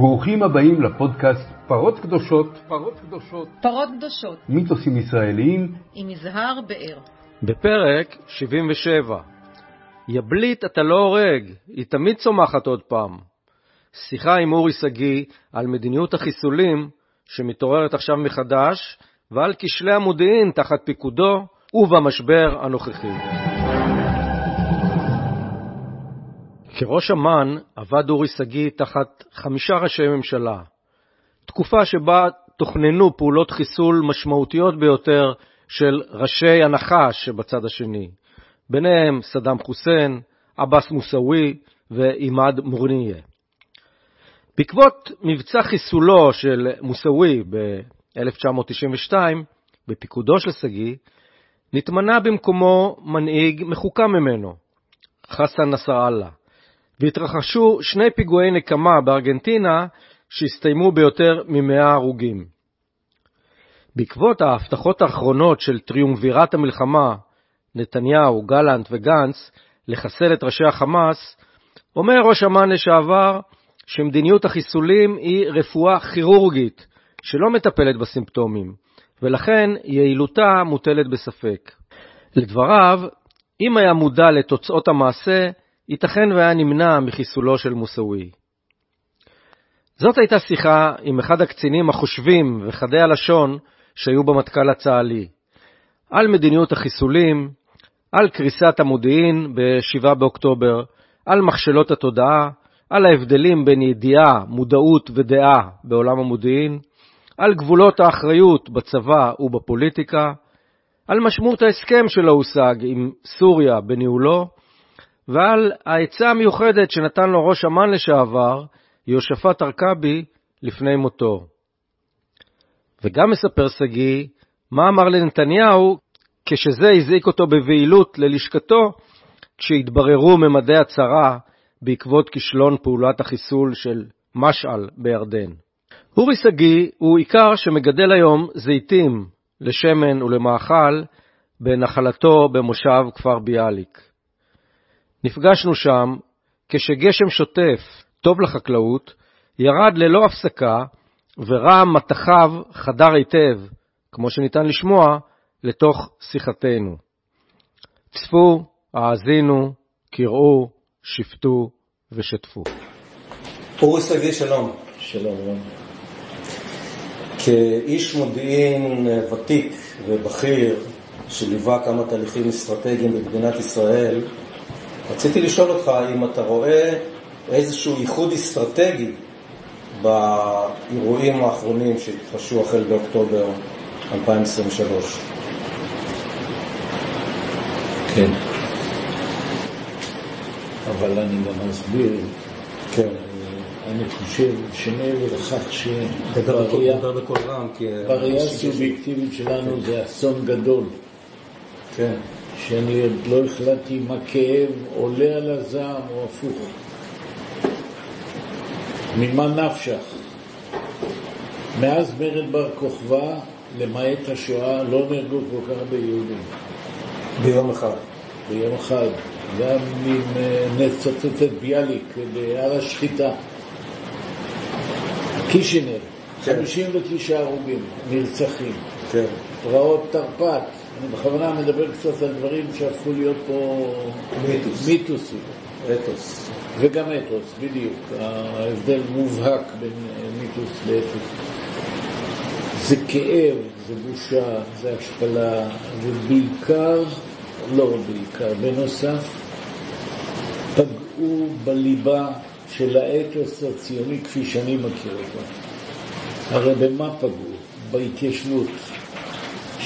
ברוכים הבאים לפודקאסט פרות קדושות, פרות קדושות, פרות קדושות, מיתוסים ישראליים, עם יזהר באר. בפרק 77 יבלית אתה לא הורג, היא תמיד צומחת עוד פעם. שיחה עם אורי שגיא על מדיניות החיסולים שמתעוררת עכשיו מחדש ועל כשלי המודיעין תחת פיקודו ובמשבר הנוכחי. כראש אמ"ן עבד אורי שגיא תחת חמישה ראשי ממשלה, תקופה שבה תוכננו פעולות חיסול משמעותיות ביותר של ראשי הנחש שבצד השני, ביניהם סדאם חוסיין, עבאס מוסאווי ועימאד מורניה. בעקבות מבצע חיסולו של מוסאווי ב-1992, בפיקודו של שגיא, נתמנה במקומו מנהיג מחוכם ממנו, חסן נסראללה, והתרחשו שני פיגועי נקמה בארגנטינה שהסתיימו ביותר מ-100 הרוגים. בעקבות ההבטחות האחרונות של טריומווירט המלחמה, נתניהו, גלנט וגנץ, לחסל את ראשי החמאס, אומר ראש אמ"ן לשעבר שמדיניות החיסולים היא רפואה כירורגית שלא מטפלת בסימפטומים, ולכן יעילותה מוטלת בספק. לדבריו, אם היה מודע לתוצאות המעשה, ייתכן והיה נמנע מחיסולו של מוסאווי. זאת הייתה שיחה עם אחד הקצינים החושבים וחדי הלשון שהיו במטכ"ל הצה"לי, על מדיניות החיסולים, על קריסת המודיעין ב-7 באוקטובר, על מכשלות התודעה, על ההבדלים בין ידיעה, מודעות ודעה בעולם המודיעין, על גבולות האחריות בצבא ובפוליטיקה, על משמעות ההסכם שלא הושג עם סוריה בניהולו, ועל העצה המיוחדת שנתן לו ראש אמ"ן לשעבר, יהושפט ארכבי, לפני מותו. וגם מספר שגיא מה אמר לנתניהו כשזה הזעיק אותו בבהילות ללשכתו, כשהתבררו ממדי הצרה בעקבות כישלון פעולת החיסול של משעל בירדן. אורי שגיא הוא עיקר שמגדל היום זיתים לשמן ולמאכל בנחלתו במושב כפר ביאליק. נפגשנו שם כשגשם שוטף, טוב לחקלאות, ירד ללא הפסקה, ורעם מטחיו חדר היטב, כמו שניתן לשמוע, לתוך שיחתנו. צפו, האזינו, קראו, שפטו ושתפו. אורי שגיא, שלום. שלום רון. כאיש מודיעין ותיק ובכיר, שליווה כמה תהליכים אסטרטגיים במדינת ישראל, רציתי לשאול אותך אם אתה רואה איזשהו ייחוד אסטרטגי באירועים האחרונים שהתרחשו החל באוקטובר 2023. כן. אבל אני גם אסביר. כן. אני חושב שמעבר לכך שבראייה הסובייקטיבית שלנו זה אסון גדול. כן. שאני עוד לא החלטתי אם הכאב עולה על הזעם או הפוך. ממה נפשך? מאז מרד בר כוכבא, למעט השואה, לא נהרגו כל כך הרבה יהודים. ביום אחד. ביום אחד. גם אם נצטט את ביאליק בהר השחיטה. קישינר, כן. 59 הרוגים, נרצחים. כן. פרעות תרפ"ט, אני בכוונה מדבר קצת על דברים שהפכו להיות פה מיתוס. מיתוסים. אתוס. וגם אתוס, בדיוק. ההבדל מובהק בין מיתוס לאתוס. זה כאב, זה בושה, זה השפלה, ובעיקר, לא בעיקר, בנוסף, פגעו בליבה של האתוס הציוני כפי שאני מכיר אותו. הרי במה פגעו? בהתיישבות.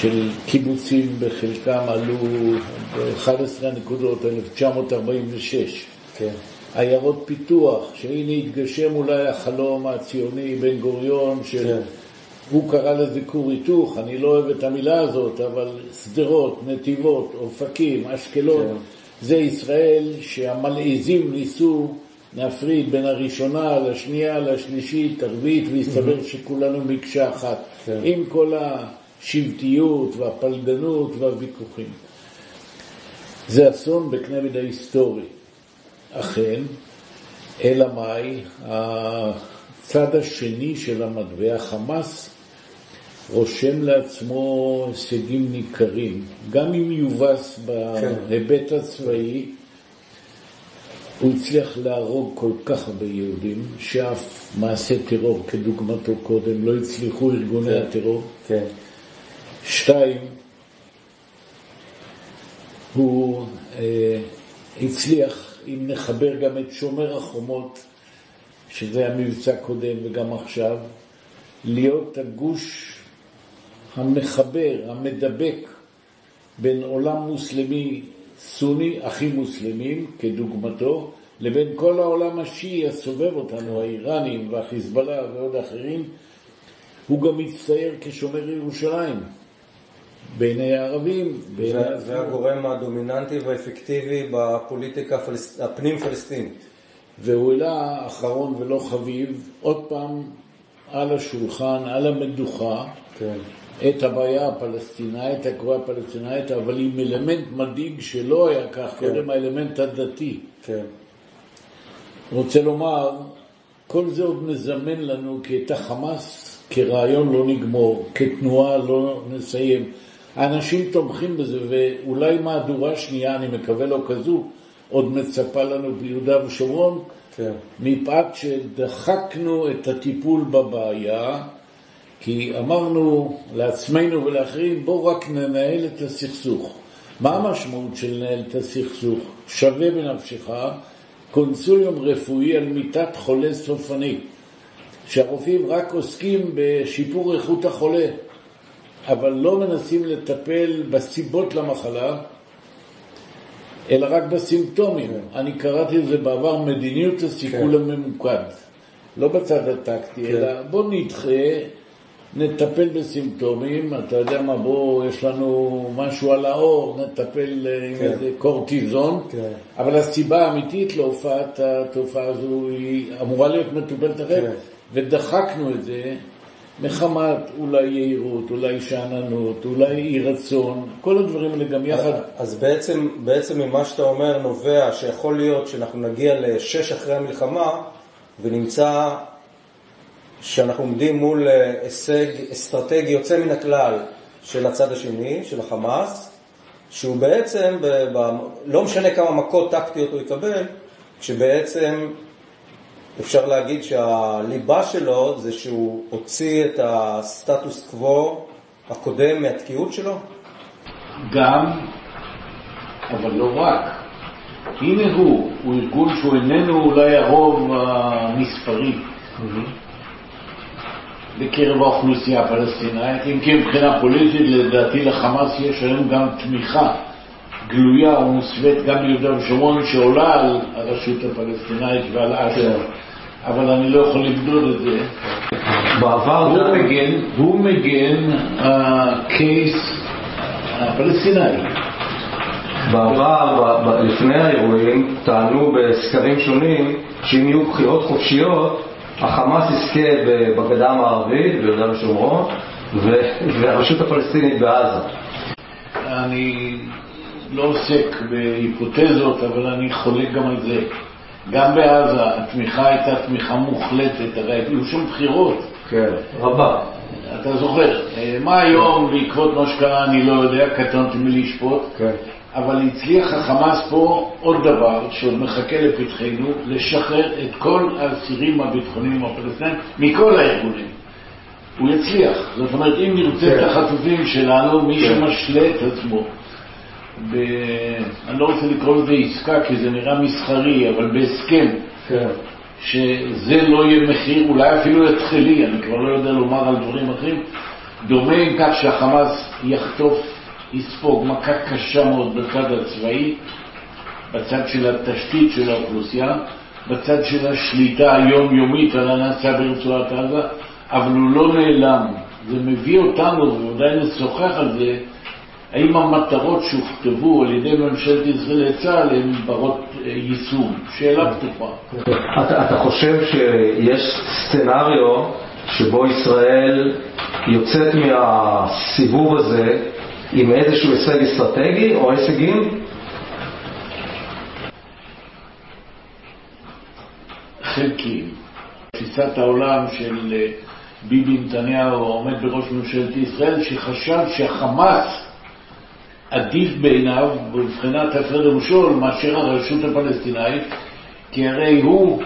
של קיבוצים בחלקם עלו ב-11 נקודות, 1946. כן. עיירות פיתוח, שהנה התגשם אולי החלום הציוני בן גוריון, כן. שהוא קרא לזה כור היתוך, אני לא אוהב את המילה הזאת, אבל שדרות, נתיבות, אופקים, אשקלון, כן. זה ישראל שהמלעיזים ניסו להפריד בין הראשונה לשנייה, לשלישית, הרביעית, והסתבר שכולנו מקשה אחת. כן. עם כל השבטיות והפלגנות והוויכוחים. זה אסון בקנה מידה היסטורי. אכן, אלא מאי, הצד השני של המטבע, חמאס, רושם לעצמו הישגים ניכרים, גם אם יובס בהיבט הצבאי, הוא הצליח להרוג כל כך הרבה יהודים, שאף מעשה טרור כדוגמתו קודם לא הצליחו ארגוני כן. הטרור. כן. שתיים, הוא אה, הצליח, אם נחבר גם את שומר החומות, שזה המבצע קודם וגם עכשיו, להיות הגוש המחבר, המדבק בין עולם מוסלמי סוני, הכי מוסלמים כדוגמתו, לבין כל העולם השיעי הסובב אותנו, האיראנים והחיזבאללה ועוד אחרים, הוא גם מצטייר כשומר ירושלים. בעיני הערבים, בעיני... זה זה הגורם הדומיננטי והאפקטיבי בפוליטיקה הפלס- הפנים-פלסטינית. והוא העלה, אחרון ולא חביב, עוד פעם על השולחן, על המדוכה, כן. את הבעיה הפלסטינאית, הקרואה הפלסטינאית, אבל עם אלמנט מדאיג שלא היה כך כן. קודם, האלמנט הדתי. כן. רוצה לומר, כל זה עוד מזמן לנו כי את החמאס כרעיון לא נגמור, כתנועה לא נסיים. האנשים תומכים בזה, ואולי מהדורה שנייה, אני מקווה לא כזו, עוד מצפה לנו ביהודה ושומרון, כן. מפאת שדחקנו את הטיפול בבעיה, כי אמרנו לעצמנו ולאחרים, בואו רק ננהל את הסכסוך. מה המשמעות של לנהל את הסכסוך? שווה בנפשך קונסוליום רפואי על מיטת חולה סופני, שהרופאים רק עוסקים בשיפור איכות החולה, אבל לא מנסים לטפל בסיבות למחלה, אלא רק בסימפטומים. אני קראתי לזה בעבר מדיניות הסיכול כן. הממוקד. לא בצד הטקטי, כן. אלא בוא נדחה, נטפל בסימפטומים, אתה יודע מה, בוא, יש לנו משהו על האור, נטפל אה, עם כן. איזה קורטיזון, כן. אבל הסיבה האמיתית להופעת התופעה הזו היא אמורה להיות מטופלת אחרת, כן. ודחקנו את זה מחמת אולי יהירות, אולי שאננות, אולי אי רצון, כל הדברים האלה גם יחד. אז בעצם, בעצם ממה שאתה אומר נובע שיכול להיות שאנחנו נגיע לשש אחרי המלחמה ונמצא שאנחנו עומדים מול אה, הישג אסטרטגי יוצא מן הכלל של הצד השני, של החמאס, שהוא בעצם, ב, ב, לא משנה כמה מכות טקטיות הוא יקבל, כשבעצם אפשר להגיד שהליבה שלו זה שהוא הוציא את הסטטוס קוו הקודם מהתקיעות שלו? גם, אבל לא רק. הנה הוא, הוא ארגון שהוא איננו אולי הרוב המספרי בקרב האוכלוסייה הפלסטינאית, אם כי מבחינה פוליטית לדעתי לחמאס יש היום גם תמיכה גלויה ומוסווית גם ביהודה ושומרון שעולה על הרשות הפלסטינאית ועל אש"ף, אבל אני לא יכול למדוד את זה. בעבר הוא גם- מגן, הוא מגן הקייס הפלסטיני. בעבר, ב- ב- לפני האירועים, טענו בסקרים שונים שאם יהיו בחירות חופשיות, החמאס יזכה בגדה המערבית, ביהודה ושומרון, והרשות הפלסטינית בעזה. אני לא עוסק בהיפותזות, אבל אני חולק גם על זה. גם בעזה התמיכה הייתה תמיכה מוחלטת, הרי היו שם בחירות. כן, רבה. אתה זוכר, אה, מה היום בעקבות מה שקרה אני לא יודע, קטונתי מלשפוט, כן. אבל הצליח החמאס פה עוד דבר שעוד מחכה לפתחנו, לשחרר את כל האסירים הביטחוניים הפלסטיניים מכל הארגונים. הוא יצליח. זאת אומרת, אם נרצה כן. את החטופים שלנו, מי כן. שמשלה את עצמו, ב... אני לא רוצה לקרוא לזה עסקה כי זה נראה מסחרי, אבל בהסכם, כן. שזה לא יהיה מחיר, אולי אפילו התחלי, אני כבר לא יודע לומר על דברים אחרים, דומה עם כך שהחמאס יחטוף, יספוג מכה קשה מאוד בצד הצבאי, בצד של התשתית של האוכלוסייה, בצד של השליטה היומיומית על הנעשה ברצועת עזה, אבל הוא לא נעלם. זה מביא אותנו, ובוודאי נשוחח על זה, האם המטרות שהוכתבו על ידי ממשלת ישראל לצה"ל הן ברות אה, יישום? שאלה פתוחה. אתה, אתה חושב שיש סצנריו שבו ישראל יוצאת מהסיבוב הזה עם איזשהו הישג אסטרטגי או הישגים? חלקיים. תפיסת העולם של אה, ביבי נתניהו, העומד בראש ממשלת ישראל, שחשב שהחמאס עדיף בעיניו, מבחינת הפרד ומשול, מאשר הרשות הפלסטינאית, כי הרי הוא,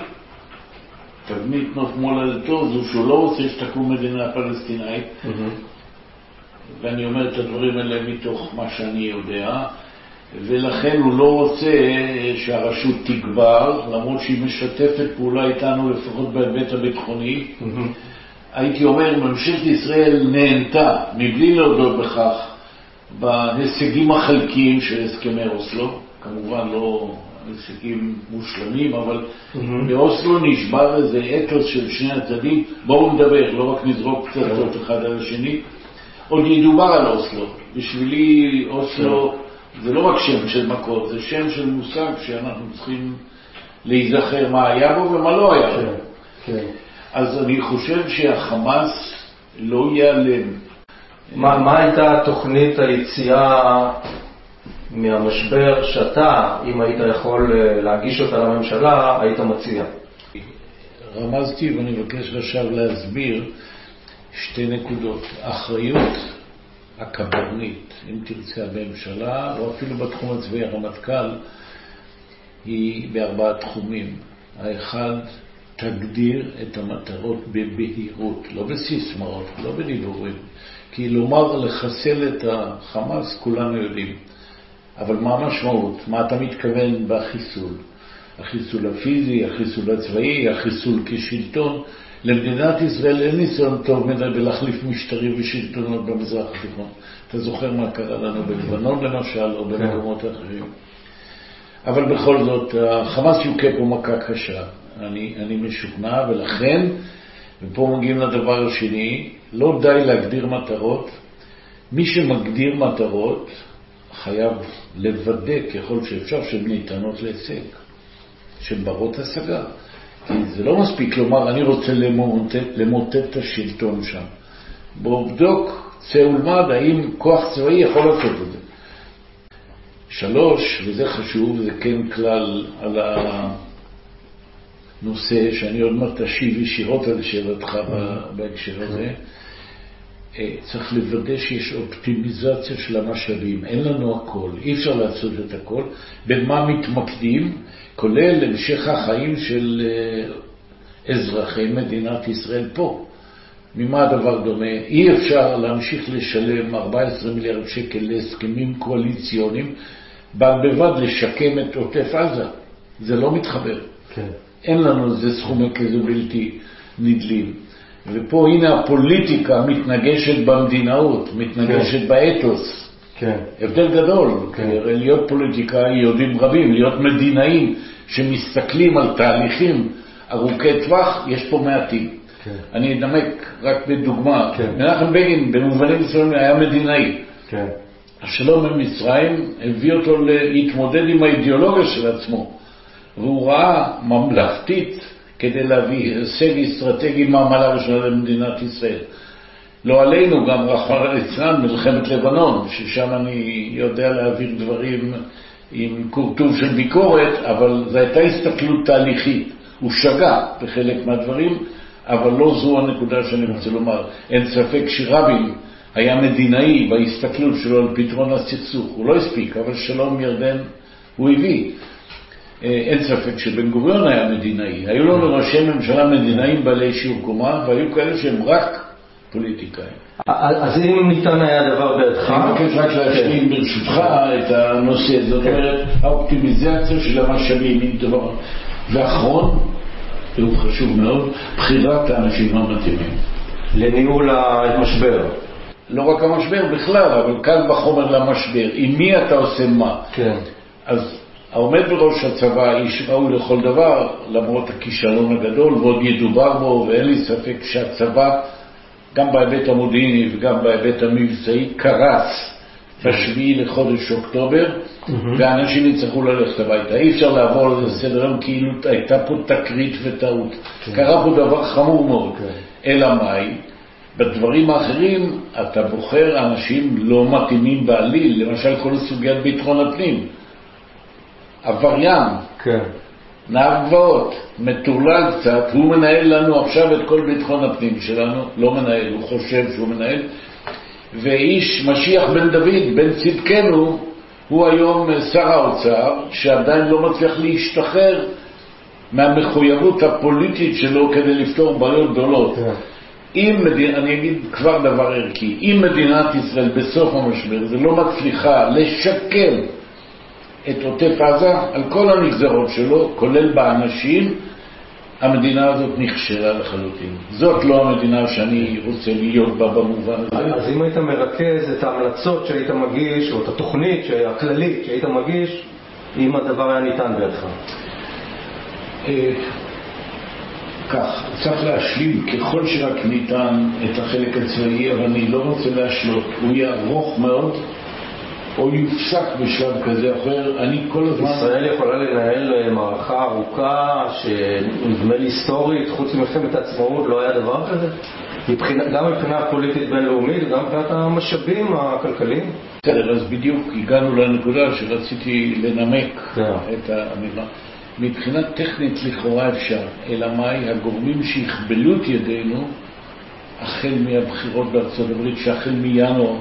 תבנית נוף מולדתו, זו שהוא לא רוצה שתקום מדינה פלסטינאית, ואני אומר את הדברים האלה מתוך מה שאני יודע, ולכן הוא לא רוצה שהרשות תגבר, למרות שהיא משתפת פעולה איתנו לפחות בהיבט הביטחוני. הייתי אומר, ממשלת ישראל נהנתה, מבלי להודות בכך, בהישגים החלקיים של הסכמי אוסלו, כמובן לא הישגים מושלמים, אבל באוסלו נשבר איזה אתוס של שני הצדדים, בואו נדבר, לא רק נזרוק פצצות אחד על השני. עוד ידובר על אוסלו. בשבילי אוסלו זה לא רק שם של מקור, זה שם של מושג שאנחנו צריכים להיזכר מה היה בו ומה לא היה בו. אז אני חושב שהחמאס לא ייעלם. מה, מה הייתה תוכנית היציאה מהמשבר שאתה, אם היית יכול אה, להגיש אותה לממשלה, היית מציע? רמזתי ואני מבקש עכשיו להסביר שתי נקודות. אחריות הקברנית, אם תרצה, בממשלה, או אפילו בתחום הצבאי הרמטכ"ל, היא בארבעה תחומים. האחד, תגדיר את המטרות בבהירות, לא בסיסמאות, לא בדיבורים. כי לומר לחסל את החמאס, כולנו יודעים. אבל מה המשמעות? מה אתה מתכוון בחיסול? החיסול הפיזי, החיסול הצבאי, החיסול כשלטון. למדינת ישראל אין ניסיון טוב מדי בלהחליף משטרים ושלטונות במזרח התיכון. אתה זוכר מה קרה לנו בלבנון למשל, או במקומות אחרים. אבל בכל זאת, החמאס יוכה פה מכה קשה. אני, אני משוכנע, ולכן, ופה מגיעים לדבר השני, לא די להגדיר מטרות. מי שמגדיר מטרות חייב לוודא ככל שאפשר שהן ניתנות להישג, שהן ברות השגה. כי זה לא מספיק לומר, אני רוצה למוטט, למוטט את השלטון שם. בואו בדוק, צא ולמד, האם כוח צבאי יכול לעשות את זה. שלוש, וזה חשוב, זה כן כלל על הנושא, שאני עוד מעט אשיב ישירות על שאלתך בהקשר הזה, אה, צריך לוודא שיש אופטימיזציה של המשאבים. אין לנו הכל, אי אפשר לעשות את הכל. במה מתמקדים? כולל המשך החיים של אה, אזרחי מדינת ישראל פה. ממה הדבר דומה? אי אפשר להמשיך לשלם 14 מיליארד שקל להסכמים קואליציוניים, בד בבד לשקם את עוטף עזה. זה לא מתחבר. כן. אין לנו איזה סכומי כזה בלתי נדלים. ופה הנה הפוליטיקה מתנגשת במדינאות, מתנגשת כן. באתוס. כן. הבדל גדול, כן. להיות פוליטיקאי יודעים רבים, להיות מדינאים שמסתכלים על תהליכים ארוכי טווח, יש פה מעטים. כן. אני אנמק רק בדוגמה. כן. מנחם בגין במובנים מסוימים היה מדינאי. כן. השלום עם מצרים הביא אותו להתמודד עם האידיאולוגיה של עצמו, והוא ראה ממלכתית כדי להביא הישג אסטרטגי מהמעלה ראשונה למדינת ישראל. לא עלינו, גם רחמנא ליצלן, מלחמת לבנון, ששם אני יודע להעביר דברים עם כורטוב של ביקורת, אבל זו הייתה הסתכלות תהליכית. הוא שגה בחלק מהדברים, אבל לא זו הנקודה שאני רוצה לומר. אין ספק שרבין היה מדינאי בהסתכלות שלו על פתרון הסכסוך. הוא לא הספיק, אבל שלום ירדן הוא הביא. אה, אין ספק שבן גוריון היה מדינאי. היו לנו ראשי ממשלה מדינאים בעלי שיעור קומה, והיו כאלה שהם רק פוליטיקאים. אז אם ניתן היה דבר בידך... אני מבקש רק להשלים ברשותך את הנושא, זאת כן. אומרת, האופטימיזציה של המשאבים היא דבר. ואחרון, והוא חשוב מאוד, בחירת האנשים המתאימים. לניהול המשבר. לא רק המשבר בכלל, אבל קל וחומר למשבר. עם מי אתה עושה מה? כן. אז העומד בראש הצבא איש ראוי לכל דבר, למרות הכישלון הגדול, ועוד ידובר בו, ואין לי ספק שהצבא, גם בהיבט המודיעיני וגם בהיבט המבצעי, קרס בשביעי לחודש אוקטובר, ואנשים יצטרכו ללכת הביתה. אי אפשר לעבור על זה סדר היום כאילו הייתה פה תקרית וטעות. כן. קרה פה דבר חמור מאוד. כן. אלא מאי? בדברים האחרים אתה בוחר אנשים לא מתאימים בעליל, למשל כל סוגיית ביטחון הפנים. עבריין. כן. נער גבעות, מטורלל קצת, הוא מנהל לנו עכשיו את כל ביטחון הפנים שלנו, לא מנהל, הוא חושב שהוא מנהל, ואיש משיח בן דוד, בן צדקנו, הוא היום שר האוצר, שעדיין לא מצליח להשתחרר מהמחויבות הפוליטית שלו כדי לפתור בעיות גדולות. כן. אם, מדינה, אני אגיד כבר דבר ערכי, אם מדינת ישראל בסוף המשבר זה לא מצליחה לשקם את עוטף עזה על כל הנגזרות שלו, כולל באנשים, המדינה הזאת נכשלה לחלוטין. זאת לא המדינה שאני רוצה להיות בה במובן הזה. אז אם היית מרכז את ההמלצות שהיית מגיש, או את התוכנית הכללית שהיית מגיש, אם הדבר היה ניתן בידך. אה, כך, צריך להשלים ככל שרק ניתן את החלק הצבאי, אבל אני לא רוצה להשלות. הוא יהיה ארוך מאוד, או יופסק בשלב כזה או אחר. אני כל הזמן... ישראל יכולה לנהל אה, מערכה ארוכה, שנדמה לי היסטורית, חוץ ממלחמת העצמאות לא היה דבר כזה? מבחינה, גם מבחינה פוליטית בינלאומית, גם מבחינת המשאבים הכלכליים? בסדר, אז בדיוק הגענו לנקודה שרציתי לנמק כן. את האמירה. מבחינה טכנית לכאורה אפשר, אלא מאי הגורמים שיכבלו את ידינו החל מהבחירות בארצות הברית, שהחל מינואר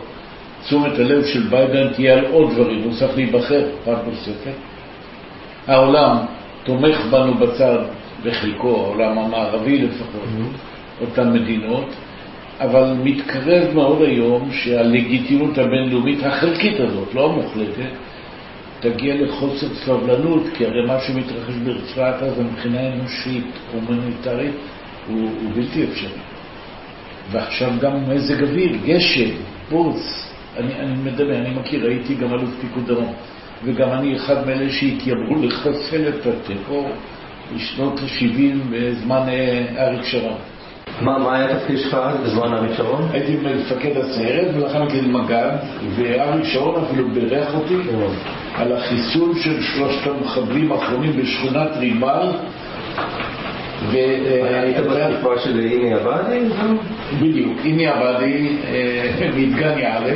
תשומת הלב של ביידן תהיה על עוד דברים, הוא צריך להיבחר פעם נוספת. העולם תומך בנו בצד, בחלקו, העולם המערבי לפחות, אותן מדינות, אבל מתקרב מאוד היום שהלגיטימיות הבינלאומית החלקית הזאת, לא המוחלטת, תגיע לחוסר סבלנות, כי הרי מה שמתרחש ברצועת עזה מבחינה אנושית, הומניטרית, הוא, הוא בלתי אפשרי. ועכשיו גם מזג אוויר, גשם, בוץ, אני, אני מדמיין, אני מכיר, הייתי גם אלוף פיקוד דרום, וגם אני אחד מאלה שהתיימרו לחסל את הטרור בשנות ה-70 בזמן אה, אריק שרון. מה, מה היה התפקיד שלך אז בזמן אריק שרון? הייתי מפקד הסיירת ולאחר מכן מג"ד, ואריק שרון אפילו בירך אותי על החיסול של שלושת המחבלים האחרונים בשכונת ריבל. ו- היית בתקופה של איני עבאדי? בדיוק, איני עבאדי אה, מדגני א'.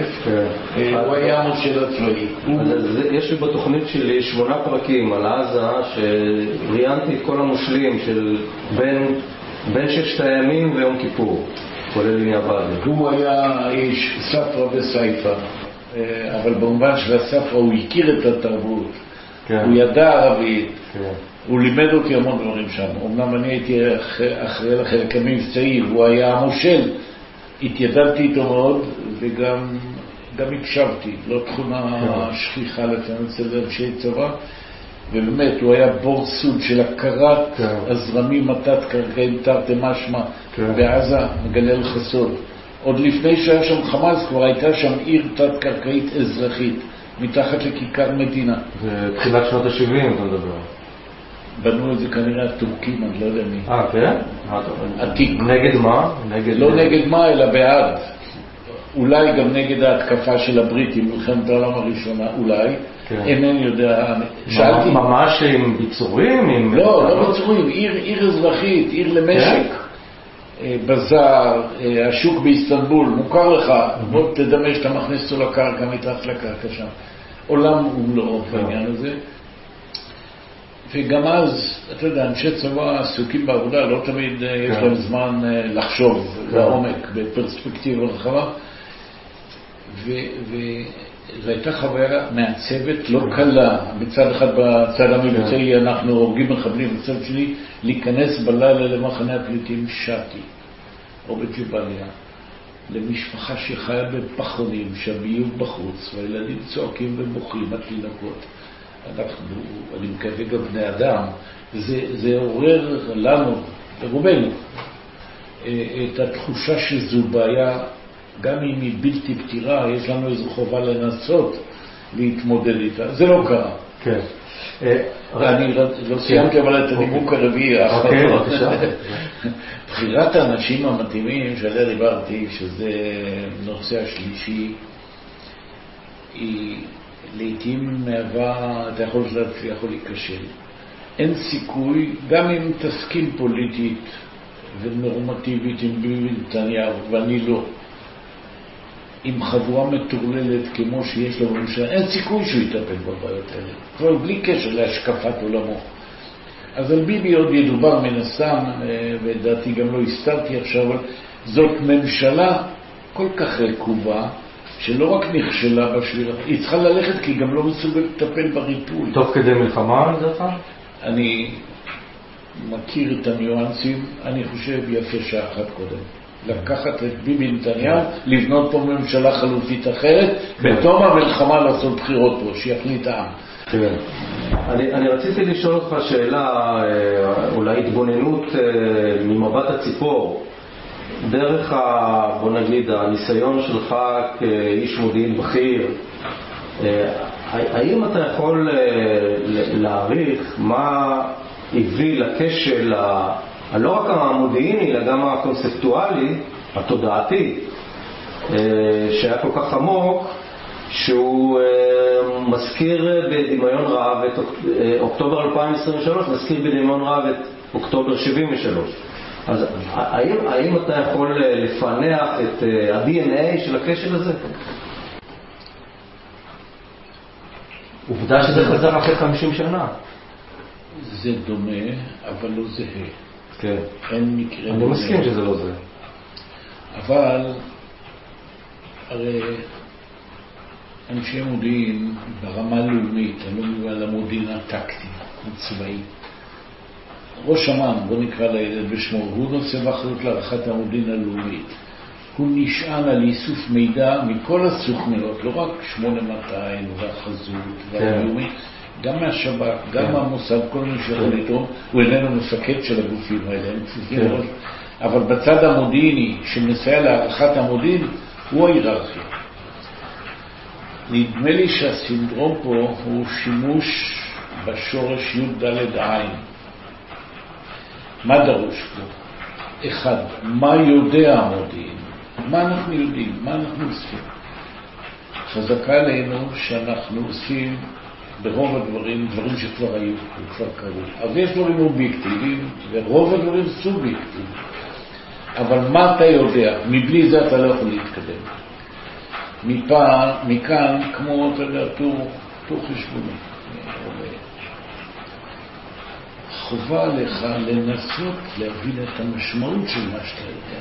אה, הוא היה המושל הצבאי. אז יש לי בתוכנית שלי שמונה פרקים על עזה, שראיינתי את כל המושלים של בין, ששת הימים ויום כיפור, כולל איני עבאדי. הוא היה איש ספרא וסייפא, אה, אבל במובן של הספרא הוא הכיר את התרבות, כן. הוא ידע ערבית, כן. הוא לימד אותי המון דברים שם. אמנם אני הייתי אח- אחראי לחלק המבצעי, והוא היה המושל. התיידדתי איתו מאוד, וגם גם הקשבתי. לא תכונה שכיחה לפעמים אצל אנשי צבא. ובאמת, הוא היה בור סוד של הכרת כן. הזרמים התת-קרקעיים תרתי משמע כן. בעזה, מגלה לך סוד. עוד לפני שהיה שם חמאס, כבר הייתה שם עיר תת-קרקעית אזרחית, מתחת לכיכר מדינה. זה תחילת שנות ה-70 אתה מדבר. בנו את זה כנראה הטורקים, אני לא יודע מי. אה, כן? עתיק. נגד מה? נגד... לא נגד מה, אלא בעד. אולי גם נגד ההתקפה של הבריטים במלחמת העולם הראשונה, אולי. כן. אינני יודע. שאלתי... ממש עם ביצורים? עם... לא, לא בצורים, עיר, עיר אזרחית, עיר למשק. אה, בזאר, אה, השוק באיסטנבול, מוכר לך, בוא תדמה שאתה מכניס אותו לקרקע, מתחת לקרקע שם. עולם ומלואו בעניין הזה. וגם אז, אתה יודע, אנשי צבא עסוקים בעבודה, לא תמיד אה, יש כן. להם זמן אה, לחשוב כן. לעומק, בפרספקטיבה רחבה. וזו הייתה חוויה מעצבת, לא קלה. מצד אחד בצד המבצעי אנחנו הורגים מחבלים, מצד שני להיכנס בלילה למחנה הפליטים שתי, או בג'באליה, למשפחה שחיה בפחונים, שהביוב בחוץ, והילדים צועקים ובוכים, התינוקות. אנחנו, אני מקווה גם בני אדם, זה, זה עורר לנו, לרובנו, אה, את התחושה שזו בעיה, גם אם היא בלתי פתירה, יש לנו איזו חובה לנסות להתמודד איתה. זה לא קרה. כן. אה, אני לא סיימתי אבל את הנימוק הרביעי אוקיי, האחרון. בבקשה. בחירת האנשים המתאימים שעליה דיברתי, שזה נושא השלישי, היא לעתים מהווה, אתה יכול להצליח או להיכשל. אין סיכוי, גם אם תסכים פוליטית ונורמטיבית עם ביבי נתניהו, ואני לא, עם חבורה מטורללת כמו שיש לו בממשלה, אין סיכוי שהוא יטפל בבעיות האלה, כבר בלי קשר להשקפת עולמו. אז על ביבי עוד ידובר מן הסתם, אה, ולדעתי גם לא הסתרתי עכשיו, אבל זאת ממשלה כל כך רקובה, שלא רק נכשלה בשבירה, היא צריכה ללכת כי היא גם לא מסוגלת לטפל בריפוי. תוך כדי מלחמה, לדעתך? אני מכיר את הניואנסים, אני חושב יפה שעה אחת קודם. לקחת את ביבי נתניהו, לבנות פה ממשלה חלופית אחרת, בתום המלחמה לעשות בחירות פה, שיחליט העם. כן. אני, אני רציתי לשאול אותך שאלה, אה, אולי התבוננות אה, ממבט הציפור, דרך, ה, בוא נגיד, הניסיון שלך כאיש מודיעין בכיר, אה, האם אתה יכול להעריך מה הביא לכשל, הלא רק המודיעיני, אלא גם הקונספטואלי, התודעתי, שהיה כל כך עמוק, שהוא מזכיר בדמיון רב את אוקטובר 2023, מזכיר בדמיון רב את אוקטובר 73. אז האם, האם אתה יכול אה, לפענח את uh, ה-DNA של הכשל הזה? עובדה שזה חזר אחרי 50 שנה. זה דומה, אבל לא זהה. כן. אין מקרה אני מסכים שזה לא זהה. אבל, הרי אנשי מודיעין ברמה הלאומית, אני לא מדבר על המודיעין הטקטי, הצבאי. ראש אמ"ן, בוא נקרא לילד בשמו, הוא נושא באחריות להערכת המודיעין הלאומית. הוא נשען על איסוף מידע מכל הסוכניות, לא רק 8200 והחזות כן. גם מהשב"כ, גם כן. מהמוסד, כל מי שיכול כן. לתרום, הוא איננו מפקד של הגופים האלה, הם כפופים כן. אבל בצד המודיעיני, שמסייע להערכת המודיעין, הוא ההיררכיה. נדמה לי שהסינדרום פה הוא שימוש בשורש י"ד עין. מה דרוש פה? אחד, מה יודע המודיעין? מה אנחנו יודעים? מה אנחנו עושים? חזקה עלינו שאנחנו עושים ברוב הדברים, דברים שכבר היו, כבר קרו. אז יש דברים אובייקטיביים, ורוב הדברים סובייקטיביים. אבל מה אתה יודע? מבלי זה אתה לא יכול להתקדם. מפה, מכאן, כמו, אתה יודע, טור, טור חובה עליך לנסות להבין את המשמעות של מה שאתה יודע.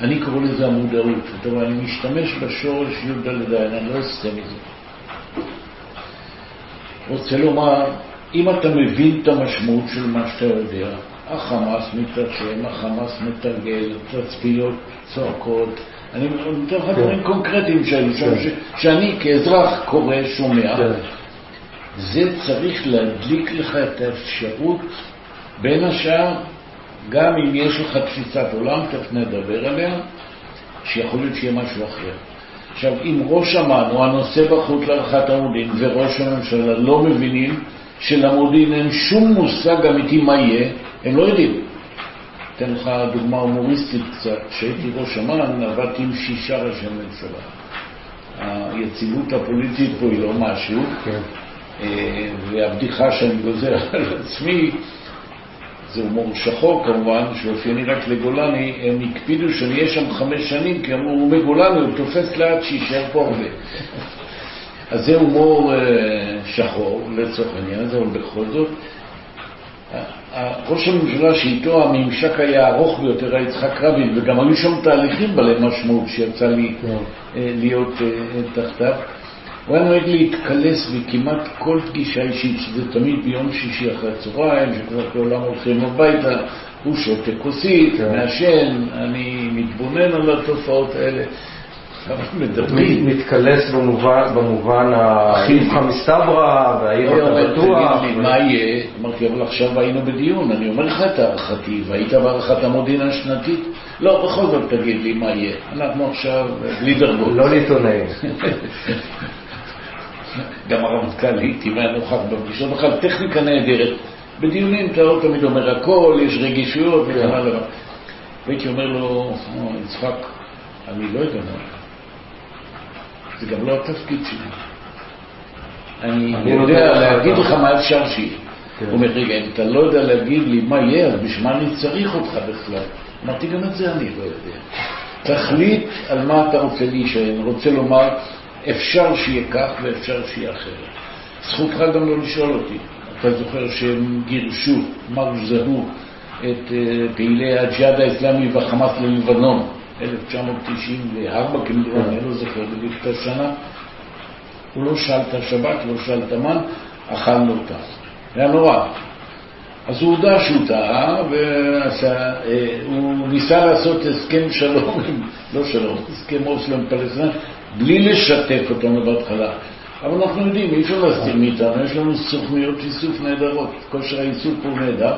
אני קורא לזה המודעות. זאת אומרת, אני משתמש בשורש י"ד אני לא אסתה מזה. רוצה לומר, אם אתה מבין את המשמעות של מה שאתה יודע, החמאס מתרשם, החמאס מתרגל, תצפיות צועקות, אני נותן לך דברים קונקרטיים שהיו שם, כן. שאני כאזרח קורא, שומע. זה צריך להדליק לך את האפשרות, בין השאר, גם אם יש לך תפיסת עולם, תכף נדבר עליה, שיכול להיות שיהיה משהו אחר. עכשיו, אם ראש אמ"ן או הנושא בחוט להערכת המודיעין וראש הממשלה לא מבינים שלמודיעין אין שום מושג אמיתי מה יהיה, הם לא יודעים. אתן לך דוגמה הומוריסטית קצת. כשהייתי ראש אמ"ן עבדתי עם שישה ראשי ממשלה. היציבות הפוליטית פה היא לא משהו, כן. אה, והבדיחה שאני גוזר על עצמי זה הומור שחור כמובן, שאופייני רק לגולני, הם הקפידו שאני אהיה שם חמש שנים, כי אמרו, הוא מגולני, הוא תופס לאט שיישאר פה הרבה. אז זה הומור אה, שחור לצורך העניין הזה, אבל בכל זאת, ראש הממשלה שאיתו הממשק היה הארוך ביותר היה יצחק רבין, וגם היו שם תהליכים בעלי משמעות שיצא לי כן. אה, להיות תחתיו. הוא היה נוהג להתקלס בכמעט כל פגישה אישית, שזה תמיד ביום שישי אחרי הצהריים, שכבר כולם הולכים הביתה, הוא שותה כוסית, כן. מעשן, אני מתבונן על התופעות האלה. מדברים. מתקלס במובן האיפכא מסתברא, והאם אתה בטוח. מה יהיה? אמרתי, אבל עכשיו היינו בדיון, אני אומר לך את הערכתי, והיית בהערכת המודיעין השנתית? לא, בכל זאת תגיד לי מה יהיה. אנחנו עכשיו בלי דרגות. לא לעיתונאים. גם הרמטכ"ל לעיתים היה נוכח בפגישות, בכלל טכניקה נהדרת. בדיונים אתה לא תמיד אומר הכל, יש רגישויות וכן הלאה. והייתי אומר לו, יצחק, אני לא יודע מה. זה גם לא התפקיד שלי. אני יודע להגיד לך מה אפשר שיהיה. כן. הוא אומר, רגע, אם אתה לא יודע להגיד לי מה יהיה, אז בשביל מה אני צריך אותך בכלל? אמרתי, גם את זה אני לא יודע. תחליט על מה אתה רוצה. אני רוצה לומר, אפשר שיהיה כך ואפשר שיהיה אחרת. זכותך גם לא לשאול אותי. אתה זוכר שהם גירשו, מרזהו, את אה, פעילי הג'יהאד האסלאמי והחמאס ללבנון, 1994 כמדומני, אני לא זוכר בדיוק את השנה. הוא לא שאל את השבת, לא שאל את המן, אכלנו אותה. היה נורא. אז הוא הודה שהוא טעה, והוא ניסה לעשות הסכם שלום, לא שלום, הסכם אוסלו עם בלי לשתף אותנו בהתחלה. אבל אנחנו יודעים, אי אפשר להסתיר מאיתנו, יש לנו סוכניות איסוף נהדרות, כושר האיסוף הוא נהדר,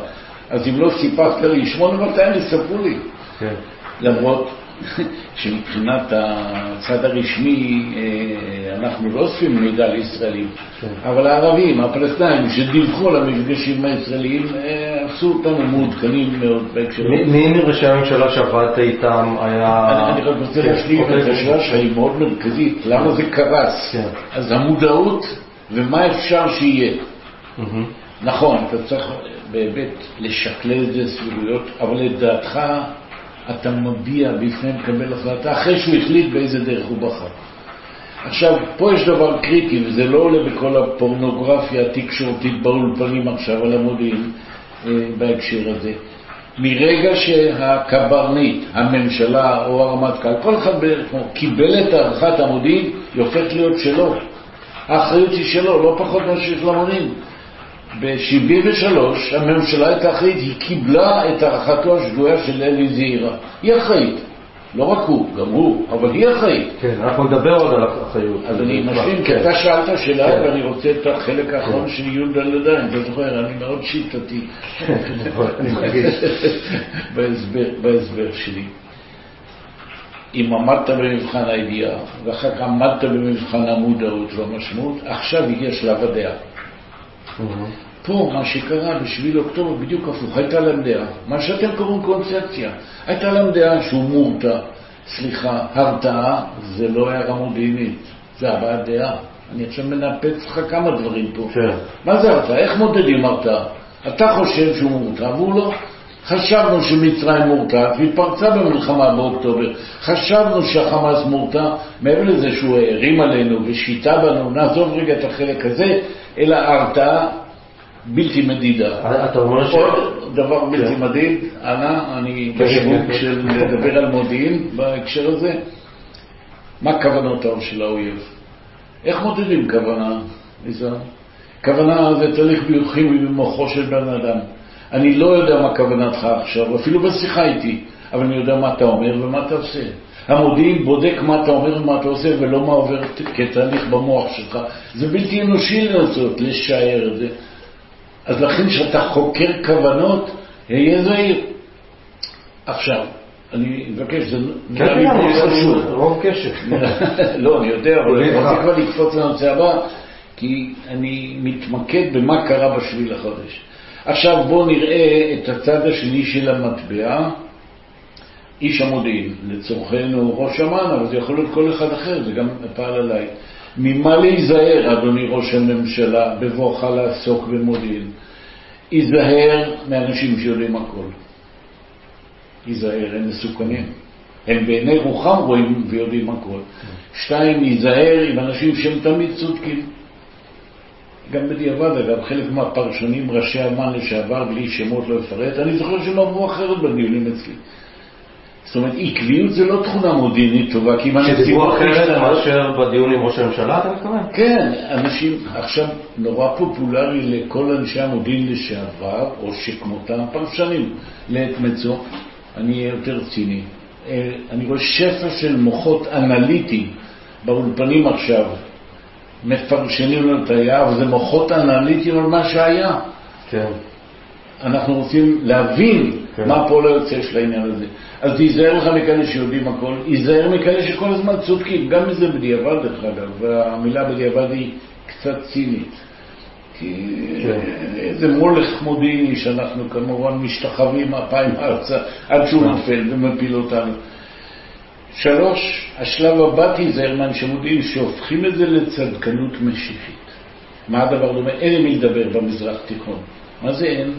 אז אם לא סיפרת לי, 8200 יספרו לי. כן. למרות שמבחינת הצד הרשמי אה, אנחנו לא אוספים מידע לישראלים, כן. אבל הערבים, הפלסטינאים, שדיווחו על המפגשים הישראלים, אה, עשו אותנו מעודכנים מאוד בהקשר. מי מראשי הממשלה שעבדת איתם היה... אני רק רוצה כן, להשלים את אוקיי. השאלה שהיא מאוד מרכזית, למה זה קרס? כן. אז המודעות ומה אפשר שיהיה. נכון, אתה צריך באמת לשקלל את זה סביבויות, אבל לדעתך אתה מביע בפני מקבל החלטה אחרי שהוא החליט באיזה דרך הוא בחר. עכשיו, פה יש דבר קריטי, וזה לא עולה בכל הפורנוגרפיה התקשורתית באולפנים עכשיו על המודיעין אה, בהקשר הזה. מרגע שהקברניט, הממשלה או הרמטכ"ל, כל אחד בערך קיבל את הערכת המודיעין, היא הופכת להיות שלו. האחריות היא שלו, לא פחות ממה שיש למודיעין. ב-73' הממשלה הייתה אחראית, היא קיבלה את הערכתו השגויה של אלי זעירה. היא אחראית. לא רק הוא, גם הוא, אבל היא אחראית. כן, אנחנו נדבר עוד על האחריות. אז אני משלים, כי אתה שאלת שאלה כן. ואני רוצה את החלק האחרון כן. של יהודה לדן, אתה זוכר, אני מאוד שיטתי. אני מרגיש. בהסבר שלי. אם עמדת במבחן הידיעה, ואחר כך עמדת במבחן המודעות והמשמעות, עכשיו הגיע שלב הדעה. פה מה שקרה ב-7 לאוקטובר בדיוק הפוך, הייתה להם דעה, מה שאתם קוראים קונספציה, הייתה להם דעה שהוא מורתע, סליחה, הרתעה זה לא הערה מודיעינית, זה הבעת דעה. אני עכשיו מנפץ לך כמה דברים פה. כן. מה זה הרתעה? איך מודדים הרתעה? אתה חושב שהוא מורתע והוא לא. חשבנו שמצרים מורתעת והיא פרצה במלחמה באוקטובר. חשבנו שהחמאס מורתע, מעבר לזה שהוא הרים עלינו ושיטה בנו, נעזוב רגע את החלק הזה, אלא הרתעה בלתי מדידה. אתה אומר ש... עוד דבר בלתי כן. מדיד, אנא, אני כן, בשיווק כן, של לדבר על מודיעין בהקשר הזה. מה כוונותיו של האויב? איך מודדים כוונה, ניסן? כוונה זה תהליך ביוכימי במוחו של בן אדם. אני לא יודע מה כוונתך עכשיו, אפילו בשיחה איתי, אבל אני יודע מה אתה אומר ומה אתה עושה. המודיעין בודק מה אתה אומר ומה אתה עושה ולא מה עובר כתהליך במוח שלך. זה בלתי אנושי לנסות לשער את זה. אז לכן כשאתה חוקר כוונות, היה זהיר. עכשיו, אני מבקש, זה נראה לי מאוד חשוב. רוב קשב. לא, אני יודע, אבל אני רוצה כבר לקפוץ לנושא הבא, כי אני מתמקד במה קרה בשביל החודש. עכשיו בואו נראה את הצד השני של המטבע, איש המודיעין, לצורכנו ראש אמ"ן, אבל זה יכול להיות כל אחד אחר, זה גם פעל עליי. ממה להיזהר, אדוני ראש הממשלה, בבואך לעסוק במודיעין? היזהר מאנשים שיודעים הכל. היזהר, הם מסוכנים. הם בעיני רוחם רואים ויודעים הכל. שתיים, היזהר עם אנשים שהם תמיד צודקים. גם בדיעבד, אגב, חלק מהפרשנים, ראשי אמ"ן לשעבר, בלי שמות לא אפרט, אני זוכר שהם אמרו אחרת בדיונים אצלי. זאת אומרת, עקביות זה לא תכונה מודיעינית טובה, כי אם הנסיבות... שדיברו אחרת מאשר בדיון עם ראש הממשלה, אתה מתכוון? כן, אנשים, עכשיו, נורא פופולרי לכל אנשי המודיעין לשעבר, או שכמותם, פרשנים לעת מצו, אני אהיה יותר ציני. אה, אני רואה שפע של מוחות אנליטיים באולפנים עכשיו, מפרשנים לנו את היה, וזה מוחות אנליטיים על מה שהיה. כן. אנחנו רוצים להבין כן. מה הפועל היוצא של העניין הזה. אז תיזהר לך מכאלה שיודעים הכל, תיזהר מכאלה שכל הזמן צודקים, גם מזה בדיעבד דרך אגב, והמילה בדיעבד היא קצת צינית. כי כן. איזה מולך מודיעיני שאנחנו כמובן משתחווים אפיים ארצה עד שהוא כן. נופל ומפיל אותנו. שלוש, השלב הבא תיזהר מאנשי מודיעין שהופכים את זה לצדקנות משיחית. מה הדבר דומה? אין עם מי לדבר במזרח תיכון. מה זה אין?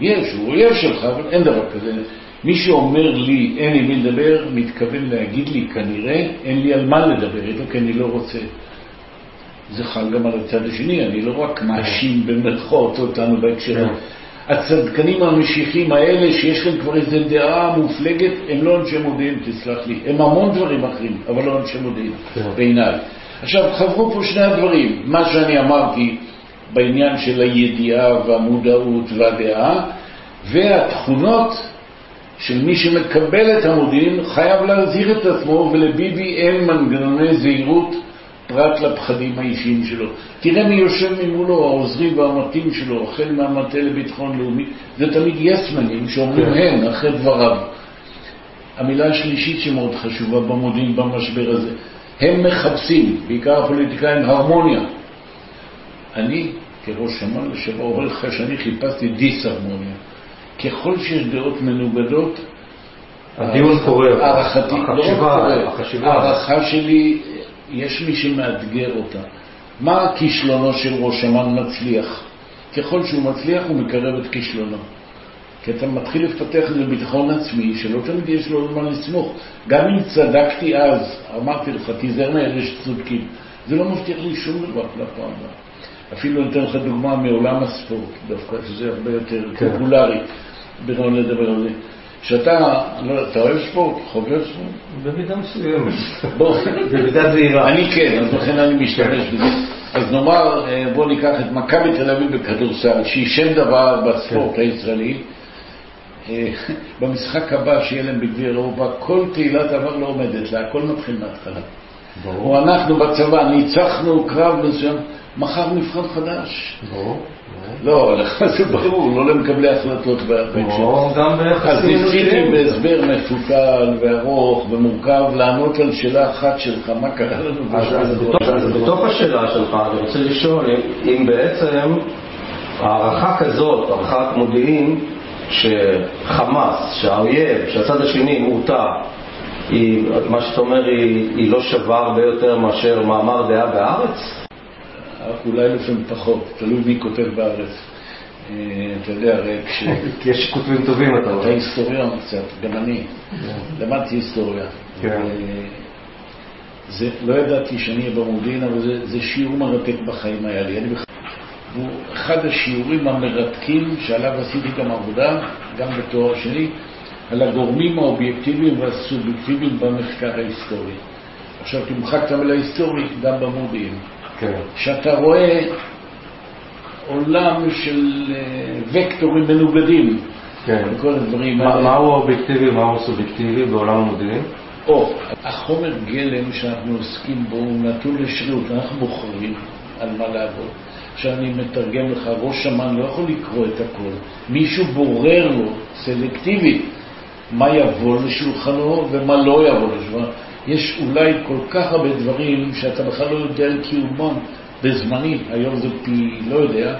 יש, הוא אויב שלך, אבל אין דבר כזה. מי שאומר לי אין לי מי לדבר, מתכוון להגיד לי כנראה אין לי על מה לדבר איתו כי אני לא רוצה. זה חל גם על הצד השני, אני לא רק מאשים במרכאות אותנו בהקשר הזה. הצדקנים המשיחים האלה, שיש להם כבר איזו דעה מופלגת, הם לא אנשי מודיעין, תסלח לי. הם המון דברים אחרים, אבל לא אנשי מודיעין, בעיניי. עכשיו, חברו פה שני הדברים. מה שאני אמרתי בעניין של הידיעה והמודעות והדעה, והתכונות של מי שמקבל את המודיעין חייב להזהיר את עצמו, ולביבי אין מנגנוני זהירות פרט לפחדים האישיים שלו. תראה מי יושב ממולו, העוזרים והמטים שלו, החל מהמטה לביטחון לאומי, זה תמיד יסמנים שאומרים הן אחרי דבריו. המילה השלישית שמאוד חשובה במודיעין במשבר הזה, הם מחפשים, בעיקר הפוליטיקאים, הרמוניה. אני, כראש אמ"ן לשעבר, אומר לך שאני חיפשתי דיסהרמוניה. ככל שיש דעות מנוגדות, הדיון קורה. הערכתי, לא החשיבה, החשיבה. הערכה שלי, יש מי שמאתגר אותה. מה הכישלונו של ראש אמ"ן מצליח? ככל שהוא מצליח הוא מקרב את כישלונו. כי אתה מתחיל לפתח איזה ביטחון עצמי שלא תמיד יש לו מה לסמוך. גם אם צדקתי אז, אמרתי לך, תיזהר מאלה שצודקים. זה לא מבטיח לי שום דבר לפעם הבאה. אפילו אני אתן לך דוגמה מעולם הספורט, דווקא, שזה הרבה יותר כן. פופולרי, בנון לדבר על זה. שאתה, לא, אתה אוהב ספורט? חובב ספורט? במידה מסוימת. בוא, במידה זהירה. אני כן, אז לכן אני משתמש בזה. אז נאמר, אה, בוא ניקח את מכבי תל אביב בכדורסל, שהיא שם דבר בספורט כן. הישראלי. אה, במשחק הבא שיהיה להם בגביע אירופה, כל תהילת עבר לא עומדת לה, הכל מתחיל מההתחלה. ברור. או אנחנו בצבא ניצחנו קרב מסוים, מחר מבחן חדש. ברור. לא, זה ברור, לא למקבלי החלטות בהקשר. ברור, גם אז ביחסים ניסיתי אנושיים. בהסבר מפותל וארוך ומורכב לענות על שאלה אחת שלך, מה קרה לנו אז, אז? בתוך, אז השאלה שלך אני רוצה לשאול אם בעצם הערכה כזאת, הערכת מודיעין, שחמאס, שהאויב, שהצד השני מורתע, היא, מה שאתה אומר, היא, היא לא שווה הרבה יותר מאשר מאמר דעה בהארץ? אולי לפעמים פחות, תלוי מי כותב בארץ. אה, אתה יודע, הרי כש... כי יש כותבים טובים, אתה אתה אומר. היסטוריון קצת, גם אני. למדתי היסטוריה. כן. אה, זה, לא ידעתי שאני אהיה במודיעין, אבל זה, זה שיעור מרתק בחיים היה לי. אני. הוא אחד השיעורים המרתקים שעליו עשיתי גם עבודה, גם בתואר שני, על הגורמים האובייקטיביים והסובייקטיביים במחקר ההיסטורי. עכשיו תמחק את המילה היסטורי גם במודיעין. כן. שאתה רואה עולם של אה, וקטורים מנוגדים, כן. וכל הדברים האלה. מהו האובייקטיבי ומהו הסובייקטיבי בעולם המודיעין? או, החומר גלם שאנחנו עוסקים בו הוא נתון לשרירות, אנחנו בוחרים על מה לעבוד. עכשיו אני מתרגם לך, ראש אמ"ן לא יכול לקרוא את הכל. מישהו בורר לו סלקטיבית מה יבוא לשולחנו ומה לא יבוא לשולחנו. יש אולי כל כך הרבה דברים שאתה בכלל לא יודע על קיומם בזמני, היום זה פי לא יודע.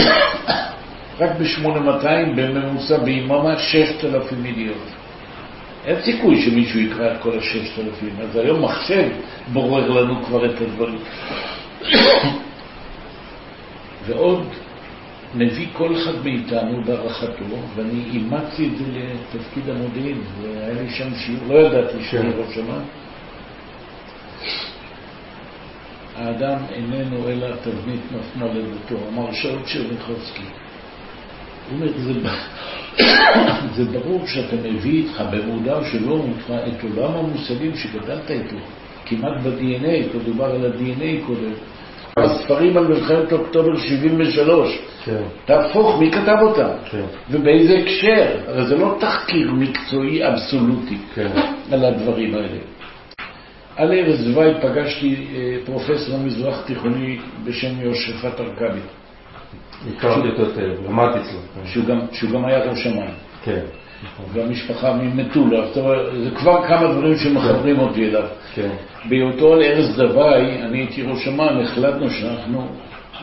רק ב-8200 בממוצע ביממה 6,000 ידיעות. אין סיכוי שמישהו יקרא את כל הששת אלפים, אז היום מחשב בורר לנו כבר את הדברים. ועוד מביא כל אחד מאיתנו בהערכתו, ואני אימצתי את זה לתפקיד המודיעין, והיה לי שם שיעור, לא ידעתי שאני כן. ראש אמ"ן. האדם איננו אלא תבנית מפנה לדתו, אמר שאול צ'רניחובסקי. הוא אומר, זה, זה ברור שאתה מביא איתך במודע שלא מודע את עולם המושגים שגדלת איתו, כמעט ב-DNA, פה דובר על ה-DNA קודם. הספרים על מלחמת אוקטובר 73, כן. תהפוך, מי כתב אותם? כן. ובאיזה הקשר? הרי זה לא תחקיר מקצועי אבסולוטי כן. על הדברים האלה. על ערש דווי פגשתי אה, פרופסור מזרח תיכוני בשם יהושפט ארכבי, הכרתי אותו היטב, למדתי אצלו. שהוא גם, היה ראש אמ"ן. כן. והמשפחה ממטולה, זאת אומרת, זה כבר כמה דברים שמחברים אותי אליו. כן. בהיותו על ערש דווי, אני הייתי ראש אמ"ן, החלטנו שאנחנו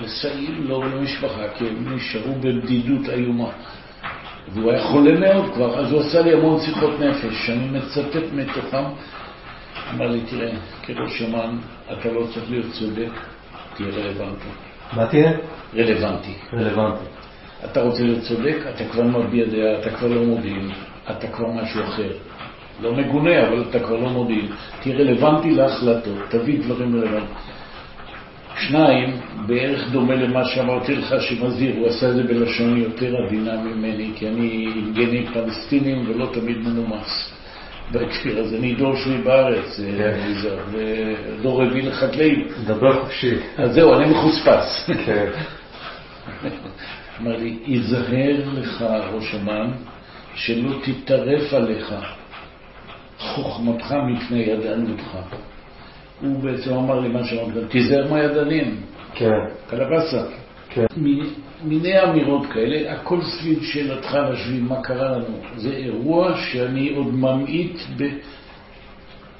מסייעים לו ולמשפחה, כי הם נשארו בבדידות איומה. והוא היה חולה מאוד כבר, אז הוא עשה לי המון שיחות נפש, שאני מצטט מתוכם. אמר לי, תראה, כראש אמ"ן, אתה לא צריך להיות צודק, תהיה רלוונטי. מה תהיה? רלוונטי. רלוונטי. אתה רוצה להיות צודק, אתה כבר מביע דעה, אתה כבר לא מודיעין, אתה כבר משהו אחר. לא מגונה, אבל אתה כבר לא מודיעין. תהיה רלוונטי להחלטות, תביא דברים רלוונטיים. שניים, בערך דומה למה שאמרתי לך שמזהיר, הוא עשה את זה בלשון יותר עדינה ממני, כי אני עם גנים פלסטינים ולא תמיד מנומס. בהקשר הזה, אני דור שני בארץ, כן. יזהר, ודור רביעי לחקלאים. דבר חופשי. אז זהו, אני מחוספס. כן. אמר לי, היזהר לך, ראש אמ"ן, שלא תטרף עליך חוכמתך מפני ידענותך. הוא בעצם אמר לי מה שאמרת, תיזהר מהידענים, כן. קלבסה. כן. מיני אמירות כאלה, הכל סביב שאלתך להשביל מה קרה לנו. זה אירוע שאני עוד ממעיט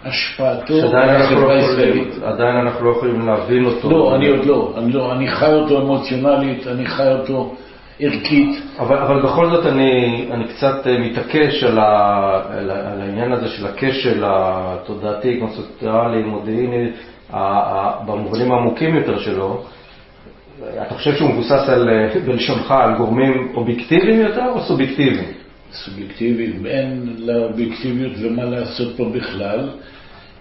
בהשפעתו על אנחנו לא החברה הישראלית. עדיין אנחנו לא יכולים להבין אותו. לא, אני עוד לא, אני לא, אני חי אותו אמוציונלית, אני חי אותו ערכית. אבל, אבל בכל זאת אני, אני קצת אה, מתעקש על, ה, על, על העניין הזה של הכשל התודעתי, קונספטואלי, מודיעיני, ה- ה- במובנים העמוקים יותר שלו. אתה חושב שהוא מבוסס על, אה, בלשונך, על גורמים אובייקטיביים יותר או סובייקטיביים? סובייקטיביים, אין לאובייקטיביות ומה לעשות פה בכלל.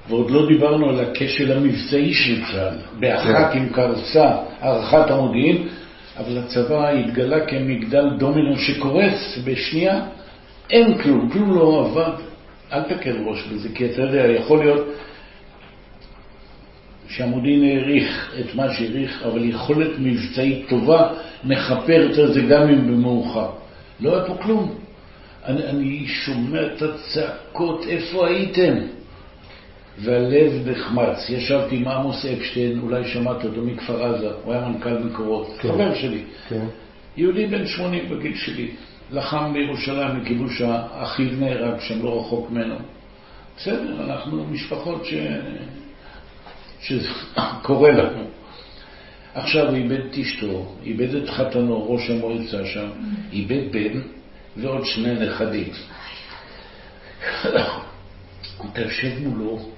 ועוד לא דיברנו על הכשל המבצעי של צה"ל. באחת עם קרסה הערכת המודיעין, אבל הצבא התגלה כמגדל דומינו שקורס בשנייה. אין כלום, כלום לא עבד. אל תקל ראש בזה, כי אתה יודע, יכול להיות שהמודיעין העריך את מה שהעריך, אבל יכולת מבצעית טובה מכפרת על זה גם אם במאוחר. לא היה פה כלום. אני, אני שומע את הצעקות, איפה הייתם? והלב נחמץ. ישבתי עם עמוס אפשטיין, אולי שמעת אותו מכפר עזה, הוא היה מנכ"ל מקורות, כן. חבר שלי. כן. יהודי בן 80 בגיל שלי, לחם בירושלים לכיבוש האחיו נהרג שם לא רחוק ממנו. בסדר, אנחנו משפחות ש... שקורה לנו. עכשיו הוא איבד את אשתו, איבד את חתנו, ראש המועצה שם, איבד בן ועוד שני נכדים. אתה יושב מולו,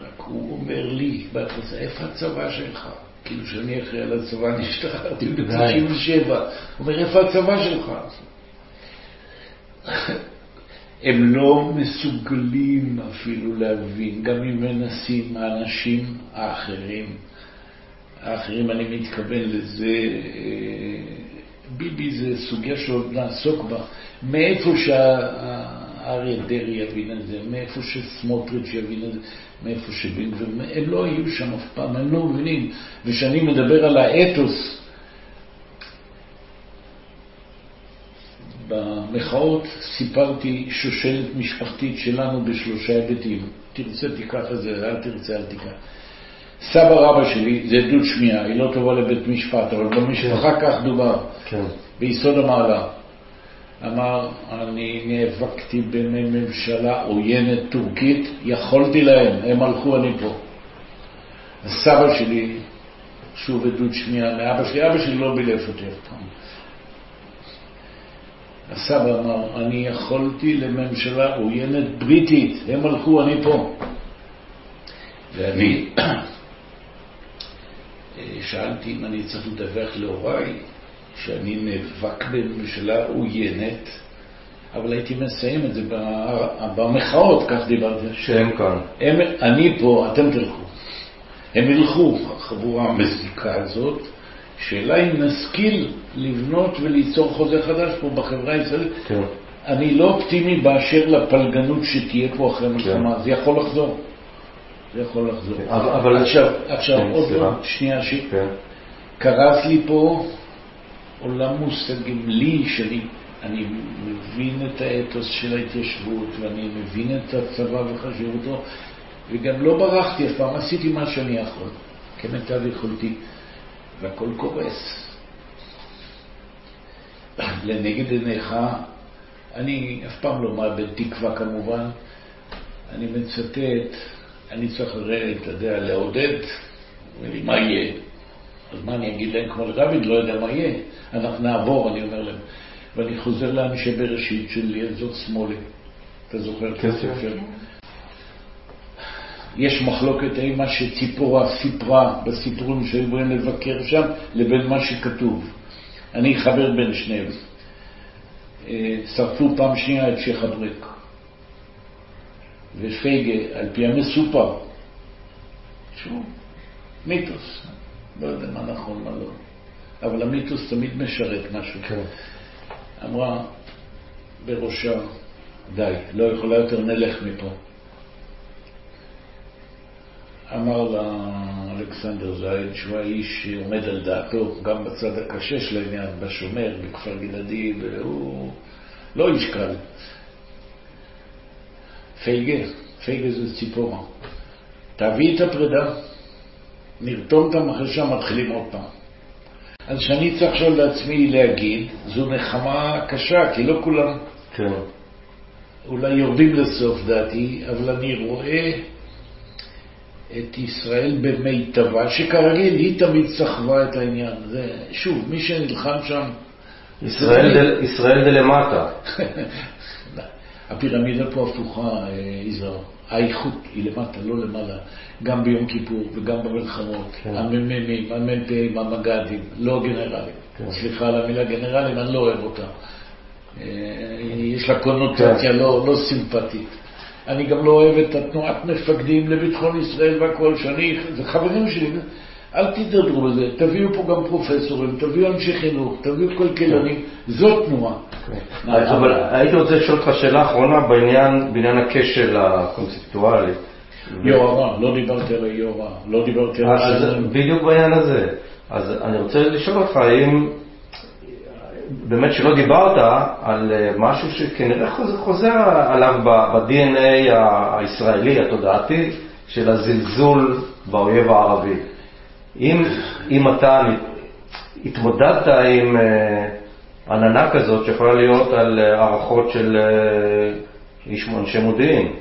ורק הוא אומר לי, איפה הצבא שלך? כאילו שאני אחראי על הצבא, אני השתחררתי ב-97. הוא אומר, איפה הצבא שלך? הם לא מסוגלים אפילו להבין, גם אם מנסים האנשים האחרים. האחרים, אני מתכוון לזה, אה, ביבי זה סוגיה שעוד נעסוק בה. מאיפה שאריה דרעי יבין את זה, מאיפה שסמוטריץ' יבין את זה, מאיפה שבן גביר, הם לא היו שם אף פעם, הם לא מבינים. וכשאני מדבר על האתוס, במחאות סיפרתי שושלת משפחתית שלנו בשלושה היבטים. תרצה תיקח את זה, אל תרצה אל תיקח. סבא רבא שלי זה עדות שמיעה, היא לא טובה לבית משפט, אבל במשפחה כך דובר, כן. ביסוד המעלה. אמר, אני נאבקתי בימי ממשלה עוינת טורקית, יכולתי להם, הם הלכו, אני פה. הסבא שלי, שוב עדות שמיעה מאבא שלי, אבא שלי לא בילף אותי אף פעם. הסבא אמר, אני יכולתי לממשלה עוינת בריטית, הם הלכו, אני פה. ואני שאלתי אם אני צריך לדווח להוריי שאני נאבק בממשלה עוינת, אבל הייתי מסיים את זה במחאות, כך דיברתי. שהם כאן. הם, אני פה, אתם תלכו. הם ילכו, החבורה המזיקה הזאת. שאלה אם נשכיל לבנות וליצור חוזה חדש פה בחברה הישראלית. כן. אני לא אופטימי באשר לפלגנות שתהיה פה אחרי מלחמה, זה יכול לחזור. זה יכול לחזור. כן, אבל- עכשיו, עכשיו כן, עוד. עוד שנייה, ש... כן. קרס לי פה עולם מושגים לי, שאני אני מבין את האתוס של ההתיישבות ואני מבין את הצבא וחשיבותו וגם לא ברחתי אף פעם, עשיתי מה שאני יכול, כמיטב יכולתי, והכל קורס. לנגד עיניך, אני אף פעם לא מאבד תקווה כמובן, אני מצטט, אני צריך, אתה יודע, לעודד, מה יהיה? אז מה אני אגיד להם כמו לרביד? לא יודע מה יהיה. אנחנו נעבור, אני אומר להם. ואני חוזר לאנשי בראשית של ליעזות שמאלי. אתה זוכר את כן, הספר? יש מחלוקת האם מה שציפורה סיפרה בסיפורים שהיו באים לבקר שם, לבין מה שכתוב. אני אחבר בין שניהם. אה, שרפו פעם שנייה את שייח' אבריק. ופייגה, על פי המסופר, שוב, מיתוס. לא יודע מה נכון, מה לא. אבל המיתוס תמיד משרת משהו. כן. אמרה בראשה, די, לא יכולה יותר, נלך מפה. אמר לה אלכסנדר זייד שהוא האיש שעומד על דעתו, גם בצד הקשה של העניין, בשומר, בכפר גלעדי, והוא לא איש קל. פייגה, פייגה זה ציפורה. תביא את הפרידה, נרתום אותם אחרי שם, מתחילים עוד פעם. אז שאני צריך עכשיו לעצמי להגיד, זו נחמה קשה, כי לא כולם כן. אולי יורדים לסוף דעתי, אבל אני רואה את ישראל במיטבה, שכרגיל היא תמיד סחבה את העניין. זה, שוב, מי שנלחם שם... ישראל, דל, ישראל דלמטה. הפירמידה פה הפוכה, אה, יזהר. האיכות היא למטה, לא למעלה. גם ביום כיפור וגם במלחמות. כן. המ"מים, המ"פים, המג"דים, לא גנרלים. כן. סליחה על המילה גנרלים, אני לא אוהב אותה. אה, יש לה קונוטציה לא, לא סימפטית. אני גם לא אוהב את התנועת מפקדים לביטחון ישראל והכל, שאני, זה חברים שלי, אל תתדרדרו בזה, תביאו פה גם פרופסורים, תביאו אנשי חינוך, תביאו כלכלנים, זאת תנועה. אבל הייתי רוצה לשאול אותך שאלה אחרונה בעניין, הכשל הקונספטואלי. יוהרה, לא דיברתי על היוהרה, לא דיברתי על השנים. בדיוק בעניין הזה. אז אני רוצה לשאול אותך האם, באמת שלא דיברת על אה, משהו שכנראה חוזר עליו ב-DNA הישראלי, התודעתי, של הזלזול באויב הערבי. אם, אם אתה התמודדת עם אה, עננה כזאת שיכולה להיות על אה, הערכות של אה, איש אנשי מודיעין,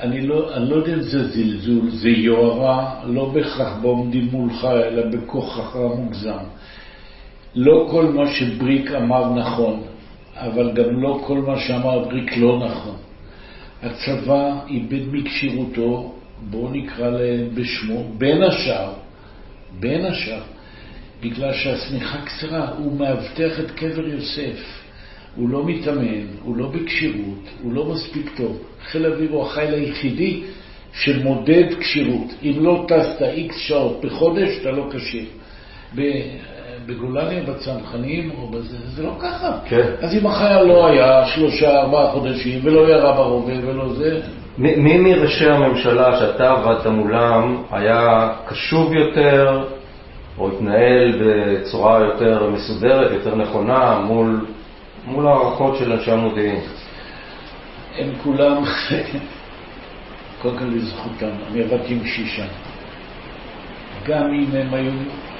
אני לא, אני לא יודע אם זה זלזול, זה יוהרה, לא בהכרח בעומדים מולך, אלא בכוחך המוגזם. לא כל מה שבריק אמר נכון, אבל גם לא כל מה שאמר בריק לא נכון. הצבא איבד מכשירותו, בואו נקרא להם בשמו, בין השאר, בין השאר, בגלל שהשמיכה קצרה, הוא מאבטח את קבר יוסף. הוא לא מתאמן, הוא לא בכשירות, הוא לא מספיק טוב. חיל האוויר הוא החיל היחידי שמודד כשירות. אם לא טסת איקס שעות בחודש, אתה לא כשיר. בגולני, בצנחנים, או בזה, זה לא ככה. כן. אז אם החייל לא היה שלושה, ארבעה חודשים, ולא ירה ברובה ולא זה, מי מראשי הממשלה שאתה עבדת מולם היה קשוב יותר, או התנהל בצורה יותר מסודרת, יותר נכונה, מול, מול הערכות של אנשי המודיעין? הם כולם, קודם כל לזכותם, אני עבדתי עם שישה. גם אם הם היו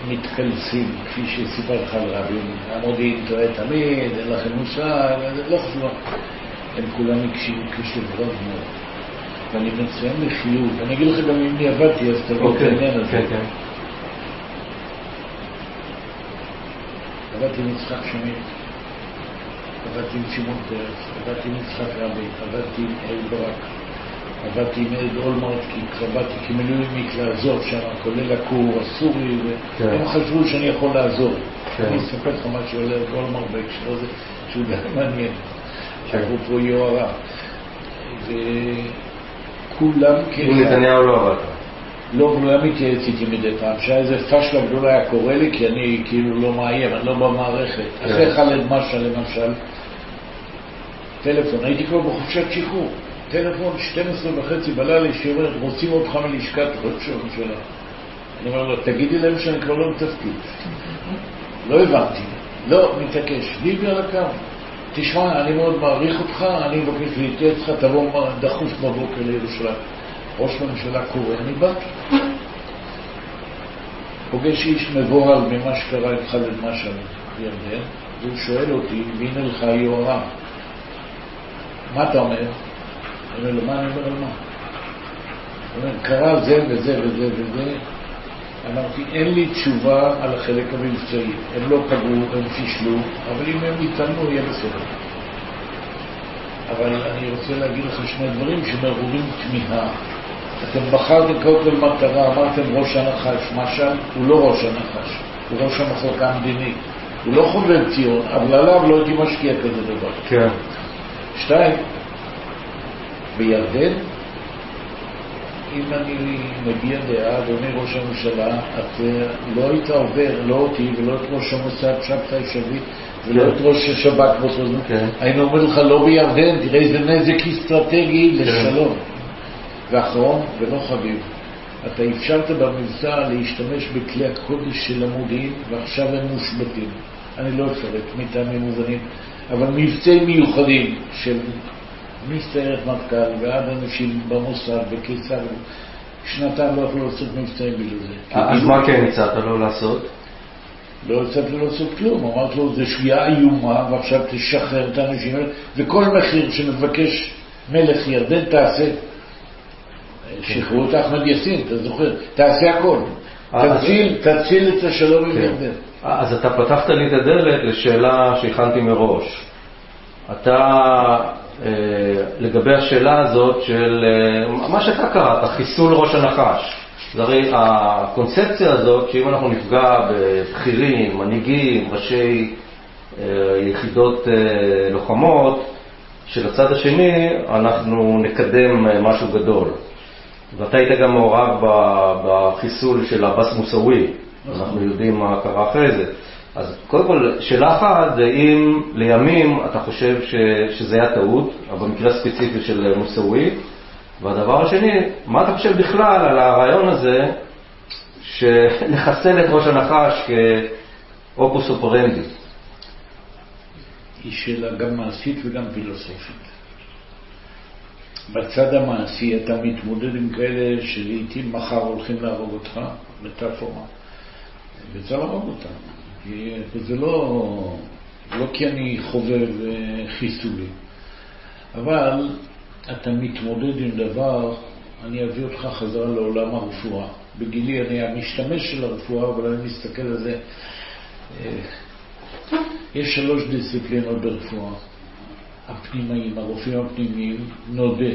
מתקלסים, כפי שסיפר לך על רבין, המודיעין טועה תמיד, אין לכם מושג, לא חשוב, הם כולם הקשיבו קשב רב מאוד. ואני מציין לחיוב, אני אגיד לך גם עם מי עבדתי, אז תבוא את העניין הזה. כן, כן. עבדתי עם יצחק שמיר, עבדתי עם שמעון פרס, עבדתי עם יצחק רבין, עבדתי עם אהוד ברק, עבדתי עם אהוד אולמרט, כי עבדתי כמילואימניק לעזור שם, כולל הכור הסורי, כן. והם חשבו שאני יכול לעזור. כן. אני אספר לך על אהוד אולמרט בהקשר הזה, שהוא גם מעניין, כן. אפרופו יוהרה. עם כאחד. נתניהו לא עבדת. לא, הוא היה מתייעץ איתי מדי פעם. כשהיה איזה פשלה גדולה היה קורא לי, כי אני כאילו לא מאיים, אני לא במערכת. כן. אחרי ח'אלד משעל למשל, טלפון, הייתי כבר בחופשת שחרור. טלפון 12 וחצי בלילה, שאומר, רוצים אותך מלשכת ראש הממשלה. אני אומר לו, תגידי להם שאני כבר לא בתפקיד. לא הבנתי. לא, מתעקש. ביבי על הקו. תשמע, אני מאוד מעריך אותך, אני מבקש להתייעץ איתך, תבוא דחוף בבוקר לירושלים. ראש ממשלה קורא, אני באתי. פוגש איש מבוהל ממה שקרה עם ח'אלד משעל בירדן, והוא שואל אותי, והנה לך היוהרה. מה אתה אומר? אני אומר לו, מה אני אומר על מה? הוא אומר, קרה זה וזה וזה וזה. אמרתי, אין לי תשובה על החלק המבצעי. הם לא פגעו, הם פישלו, אבל אם הם יתעלמו, יהיה בסדר. אבל אני רוצה להגיד לך שני דברים שמעוררים תמיהה. אתם בחרתם קודם כל מטרה, אמרתם ראש הנחש, משל הוא לא ראש הנחש, הוא ראש המחלקה המדינית. הוא לא חובב ציון, אבל עליו לא הייתי משקיע כזה דבר. כן. שתיים, בירדן אם אני מביע דעה, אדוני ראש הממשלה, את אה, לא היית עובר, לא אותי ולא את ראש המוסד שבתאי שביט ולא כן. את ראש השב"כ באותו זמן. כן. היינו אומרים לך, לא בירדן, תראה איזה נזק אסטרטגי כן. לשלום. ואחרון, ולא חביב, אתה אפשרת במבצע להשתמש בכלי הקודש של המודיעין, ועכשיו הם מושבתים. אני לא אפרט מטעמים מובנים, אבל מבצעים מיוחדים של מסיירת מטכ"ל ועד אנשים במוסד, בקיסר, שנתיים לא יכלו לעשות מבצעים בגלל זה. כי אז מה כן הצעת לו לעשות? לא הצלחתי לעשות כלום, אמרתי לו, זו שגיאה איומה, ועכשיו תשחרר את האנשים האלה, וכל מחיר שמבקש מלך ירדן תעשה. שחררו את אחמד יאסין, אתה זוכר? תעשה הכל. אה, תציל, תציל את השלום עם כן. ירדן. אז אתה פתחת לי את הדלת לשאלה שהכנתי מראש. אתה, אה, לגבי השאלה הזאת של אה, מה שאתה קראת, חיסול ראש הנחש. זה הרי הקונספציה הזאת, שאם אנחנו נפגע בבכירים, מנהיגים, ראשי אה, יחידות אה, לוחמות, של הצד השני, אנחנו נקדם אה, משהו גדול. ואתה היית גם מעורב בחיסול של עבאס מוסאווי, אנחנו יודעים מה קרה אחרי זה. אז קודם כל, שאלה אחת זה אם לימים אתה חושב ש, שזה היה טעות, במקרה הספציפי של מוסאווי, והדבר השני, מה אתה חושב בכלל על הרעיון הזה שלחסל את ראש הנחש כאופוס אופרנדי? היא שאלה גם מעשית וגם פילוסופית. בצד המעשי אתה מתמודד עם כאלה שלעיתים מחר הולכים להרוג אותך, מטאפורה, וצריך להרוג אותם. וזה לא, לא כי אני חובב אה, חיסולי, אבל אתה מתמודד עם דבר, אני אביא אותך חזרה לעולם הרפואה. בגילי אני המשתמש של הרפואה, אבל אני מסתכל על זה. אה, יש שלוש דיסציפלינות ברפואה. הפנימאים, הרופאים הפנימיים, נודה,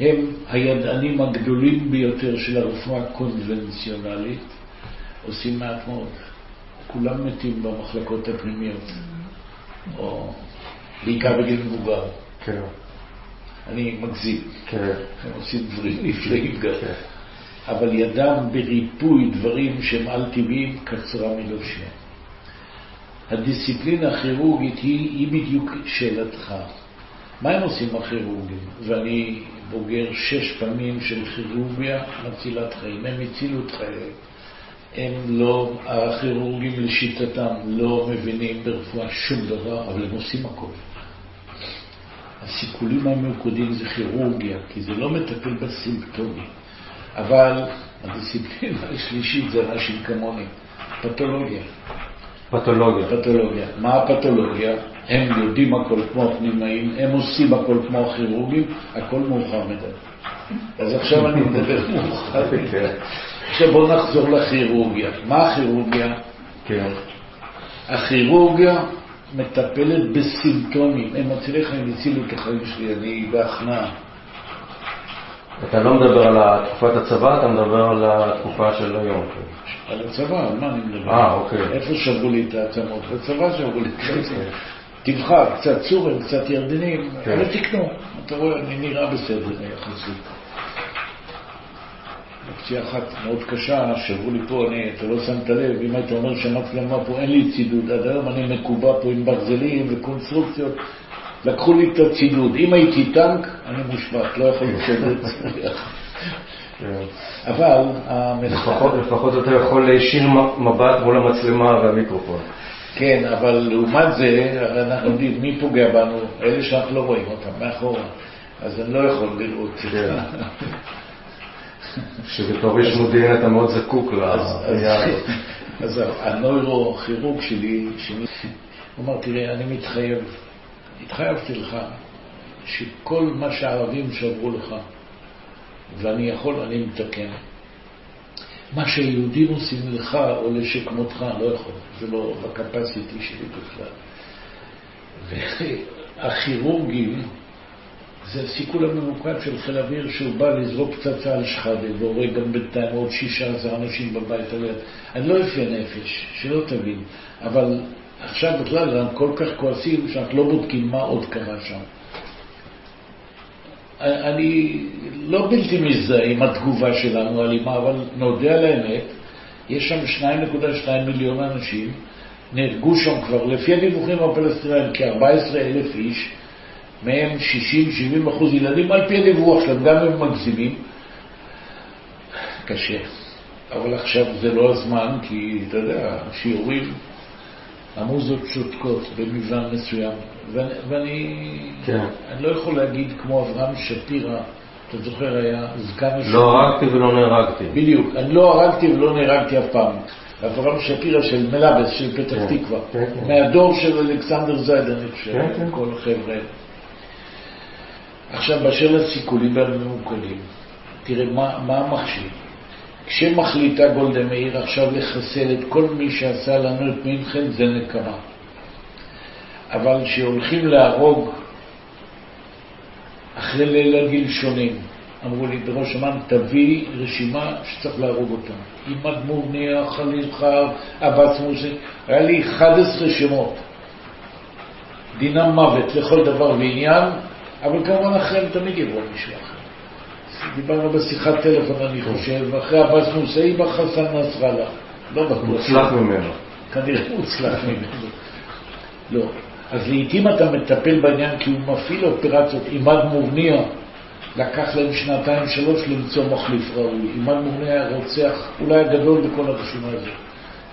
הם הידענים הגדולים ביותר של הרפואה הקונבנציונלית, עושים מעט מאוד. כולם מתים במחלקות הפנימיות, או בעיקר בגיל מבוגר. כן, אני מגזים. כן, הם עושים דברים נפלאים גם. כן. אבל ידם בריפוי דברים שהם על-טבעיים קצרה מלובשיה. הדיסציפלינה הכירורגית היא, היא בדיוק שאלתך. מה הם עושים הכירורגים? ואני בוגר שש פעמים של כירורגיה מצילת חיים. הם הצילו את חייהם. הם לא, הכירורגים לשיטתם לא מבינים ברפואה שום דבר, אבל הם עושים הכל. הסיכולים הממוקדים זה כירורגיה, כי זה לא מטפל בסימפטומים. אבל הדיסציפלינה השלישית זה אנשים כמוני, פתולוגיה. פתולוגיה. פתולוגיה. מה הפתולוגיה? הם יודעים הכל כמו הפנימאים, הם עושים הכל כמו הכירורגים, הכל מאוחר מדי. אז עכשיו אני מדבר מאוחר מדי. כן. עכשיו בואו נחזור לכירורגיה. מה הכירורגיה? כן. הכירורגיה מטפלת בסימפטומים. הם מצילי חיים, הצילו את החיים שלי, אני בהכנעה. אתה לא מדבר על תקופת הצבא, אתה מדבר על התקופה של היום. כן. על הצבא, על מה אני מדבר? אה, אוקיי. איפה שברו לי את העצמות? בצבא שברו לי את העצמות. תבחר, קצת סורים, קצת ירדנים, כן. אבל תקנו. אתה רואה, אני נראה בסדר יחסית. פציעה אחת מאוד קשה, שברו לי פה, אני, אתה לא שמת לב, אם היית אומר שהמצלמה פה, אין לי צידוד, עד היום אני מקובע פה עם ברזלים וקונסטרוקציות, לקחו לי את הצידוד. אם הייתי טנק, אני מושבת, לא יכול לשבת. כן. אבל המחקר... לפחות, לפחות אתה יכול להישיר מבט מול המצלמה והמיקרופון. כן, אבל לעומת זה, הרי אנחנו יודעים מי פוגע בנו, אלה שאנחנו לא רואים אותם, מאחורה. אז אני לא יכול לראות. שבתור איש מודיעין אתה מאוד זקוק אז- הזאת. אז הנוירוכירורג שלי, הוא אמר, תראה, אני מתחייב, התחייבתי לך, שכל מה שהערבים שברו לך, ואני יכול, אני מתקן. מה שהיהודים עושים לך או לשכמותך, לא יכול, זה לא בקפסיטי שלי בכלל. והכירורגים, זה הסיכול הממוקד של חיל האוויר שהוא בא לזרוק פצצה על שחאדה והורג גם בינתיים עוד 16 אנשים בבית הליד. אני לא יפה נפש, שלא תבין, אבל עכשיו בכלל אנחנו כל כך כועסים שאנחנו לא בודקים מה עוד קרה שם. אני לא בלתי מזדהה עם התגובה שלנו אלימה, אבל נודה על האמת, יש שם 2.2 מיליון אנשים, נהרגו שם כבר, לפי הדיווחים הפלסטינאים, כ-14 אלף איש, מהם 60-70 אחוז ילדים, על פי הדיווח שלהם, גם הם מגזימים. קשה. אבל עכשיו זה לא הזמן, כי אתה יודע, שיעורים, המוזות שותקות במבנה מסוים, ואני, ואני כן. לא יכול להגיד כמו אברהם שפירא, אתה זוכר, היה זקן השני. לא הרגתי ולא נהרגתי. בדיוק, אני לא הרגתי ולא נהרגתי אף פעם. אברהם שפירא של מלאבס, של פתח כן, תקווה, כן, כן. מהדור של אלכסנדר זייד, אני חושב, כן, כן. כל החבר'ה. עכשיו, באשר לסיכולים הממוקדים, תראה, מה, מה המכשיר? כשמחליטה גולדה מאיר עכשיו לחסל את כל מי שעשה לנו את מינכן, זה נקמה. אבל כשהולכים להרוג אחרי ליל הגלשונים, אמרו לי בראש אמ"ן, תביא רשימה שצריך להרוג אותם. עם אדמו"רניה, חליל חר, עבאס מוסי, היה לי 11 שמות. דינם מוות לכל דבר ועניין, אבל כמובן אחריהם תמיד יבוא מישהו אחר. דיברנו בשיחת טלפון, אני חושב, אחרי עבאס מוסי בא חסן נסראללה. לא בטוח. מוצלח ממנו. כנראה מוצלח ממנו. לא. אז לעיתים אתה מטפל בעניין כי הוא מפעיל אופרציות. עימד מורניה, לקח להם שנתיים שלוש למצוא מחליף ראוי. עימד מורניה היה רוצח אולי הגדול בכל הרשימה הזאת.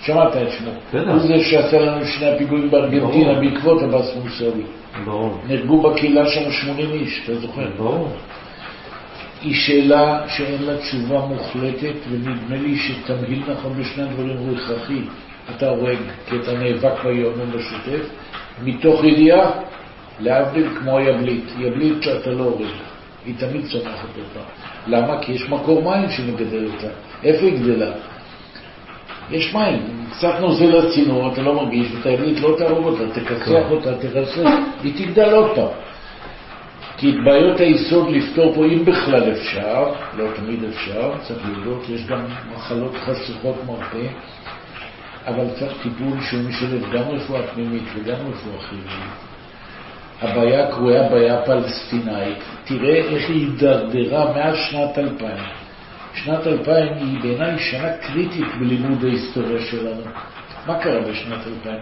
שמעת את שמו. הוא זה שעשה לנו שני הפיגועים בארגנטינה. בעקבות הבאס מוסאווי. ברור. נהרגו בקהילה שם 80 איש, אתה זוכר? ברור. היא שאלה שאין לה תשובה מוחלטת, ונדמה לי שתמהיל נכון בשני הדברים הוא הכרחי. אתה הורג כי אתה נאבק ביום בשוטף, מתוך ידיעה, להבדיל כמו היבלית. יבלית אתה לא הורג, היא תמיד צומחת אותה. למה? כי יש מקור מים שמגדל אותה. איפה היא גדלה? יש מים, קצת נוזל לצינור, אתה לא מרגיש, היבלית לא תהרוג אותה, תכסח אותה, תרסס, היא תגדל עוד פעם. כי את בעיות היסוד לפתור פה, אם בכלל אפשר, לא תמיד אפשר, צריך להודות, יש גם מחלות חשוכות מרפא, אבל צריך טיפול שהוא משלב גם רפואה פנימית וגם רפואה חיובית. הבעיה קרויה בעיה פלסטינאית. תראה איך היא הידרדרה מאז שנת 2000. שנת 2000 היא בעיניי שנה קריטית בלימוד ההיסטוריה שלנו. מה קרה בשנת 2000?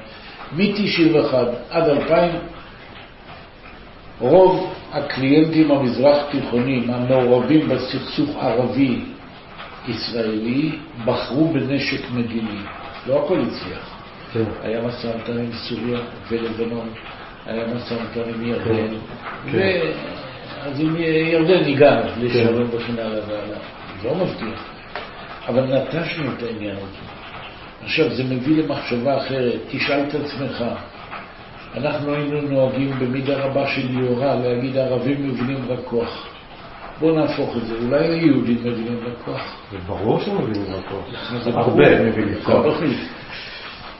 מ-91 עד 2000 רוב הקליינטים המזרח תיכונים המעורבים בסכסוך ערבי-ישראלי בחרו בנשק מדיני. לא הכל הצליח. כן. היה משא ומתן עם סוריה ולבנון, היה משא ומתן עם ירדן, כן. ו... אז עם ירדן הגענו לשלום וכן הלאה והלאה. לא מבטיח. אבל נטשנו את העניין הזה. עכשיו, זה מביא למחשבה אחרת. תשאל את עצמך, אנחנו היינו נוהגים במידה רבה של יוהרה להגיד ערבים מבינים רק כוח. בואו נהפוך את זה, אולי היהודים מבינים רק כוח. זה ברור מבין את הכל. זה הרבה. מבינים זה כוח.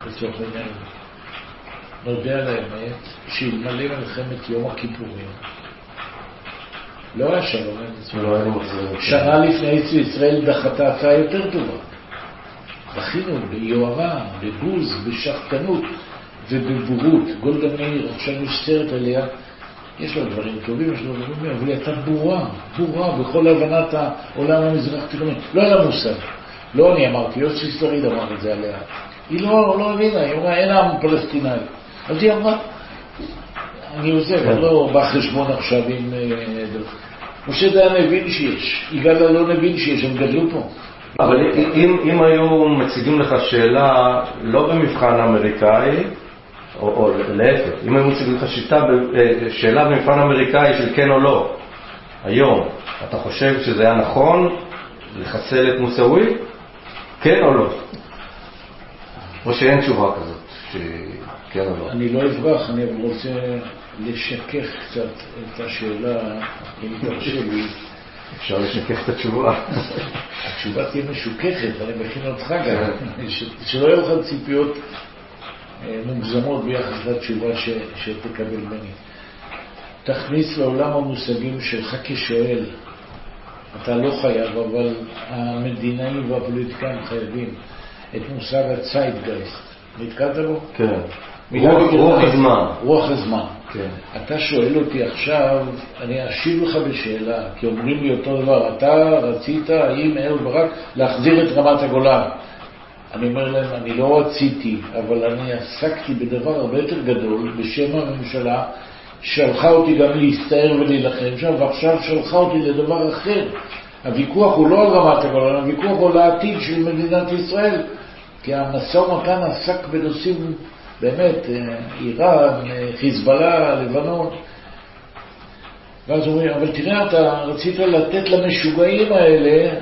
לצורך העניין. נודה על האמת שאלמלא מלחמת יום הכיפורים לא היה ישראל. לא אותו. שנה לפני ישראל דחתה הצעה יותר טובה. בכינו ביוהרה, בבוז, בשחצנות ובבורות. גולדה מאיר, עכשיו יש סרט עליה, יש לה דברים טובים, יש לה דברים טובים, אבל היא הייתה בורה, בורה בכל הבנת העולם המזרח תיכוני. לא היה לה מושג. לא אני אמרתי, יוסי שריד אמר את זה עליה. היא לא, לא הבינה, היא אמרה, אין עם פלסטיני. אז היא אמרה, אני עוזב, אני לא בא חשבון עכשיו עם... אה. משה דיין הבין שיש, יגאל אלון הבין שיש, הם גדלו פה. אבל אם, אם היו מציגים לך שאלה לא במבחן אמריקאי, או, או להפך, אם היו מציגים לך שיטה, אה, שאלה במבחן אמריקאי של כן או לא, היום, אתה חושב שזה היה נכון לחסל את מוסאווי? כן או לא? או שאין תשובה כזאת, שכן או לא? אני לא אברח, אני רוצה לשכך קצת את השאלה, אם תרשה לי. אפשר לשקף את התשובה. התשובה תהיה משוככת, אני מכין אותך גם, ש- שלא יהיו לך ציפיות אה, מוגזמות ביחס לתשובה ש- שתקבל ממני. תכניס לעולם המושגים שלך כשואל, אתה לא חייב, אבל המדינאים והפוליטיקאים חייבים את מושג הציידגייסט. נתקלת בו? כן. רוח הזמן. רוח הזמן. כן. אתה שואל אותי עכשיו, אני אשיב לך בשאלה, כי אומרים לי אותו דבר, אתה רצית, האם אהוד ברק, להחזיר את רמת הגולן. אני אומר להם, אני לא רציתי, אבל אני עסקתי בדבר הרבה יותר גדול בשם הממשלה, שלחה אותי גם להסתער ולהילחם שם, ועכשיו שלחה אותי לדבר אחר. הוויכוח הוא לא על רמת הגולן, הוויכוח הוא על העתיד של מדינת ישראל, כי המשא ומתן עסק בנושאים, באמת, אה, איראן, אה, חיזבאללה, לבנון. ואז אומרים, אבל תראה, אתה רצית לתת למשוגעים האלה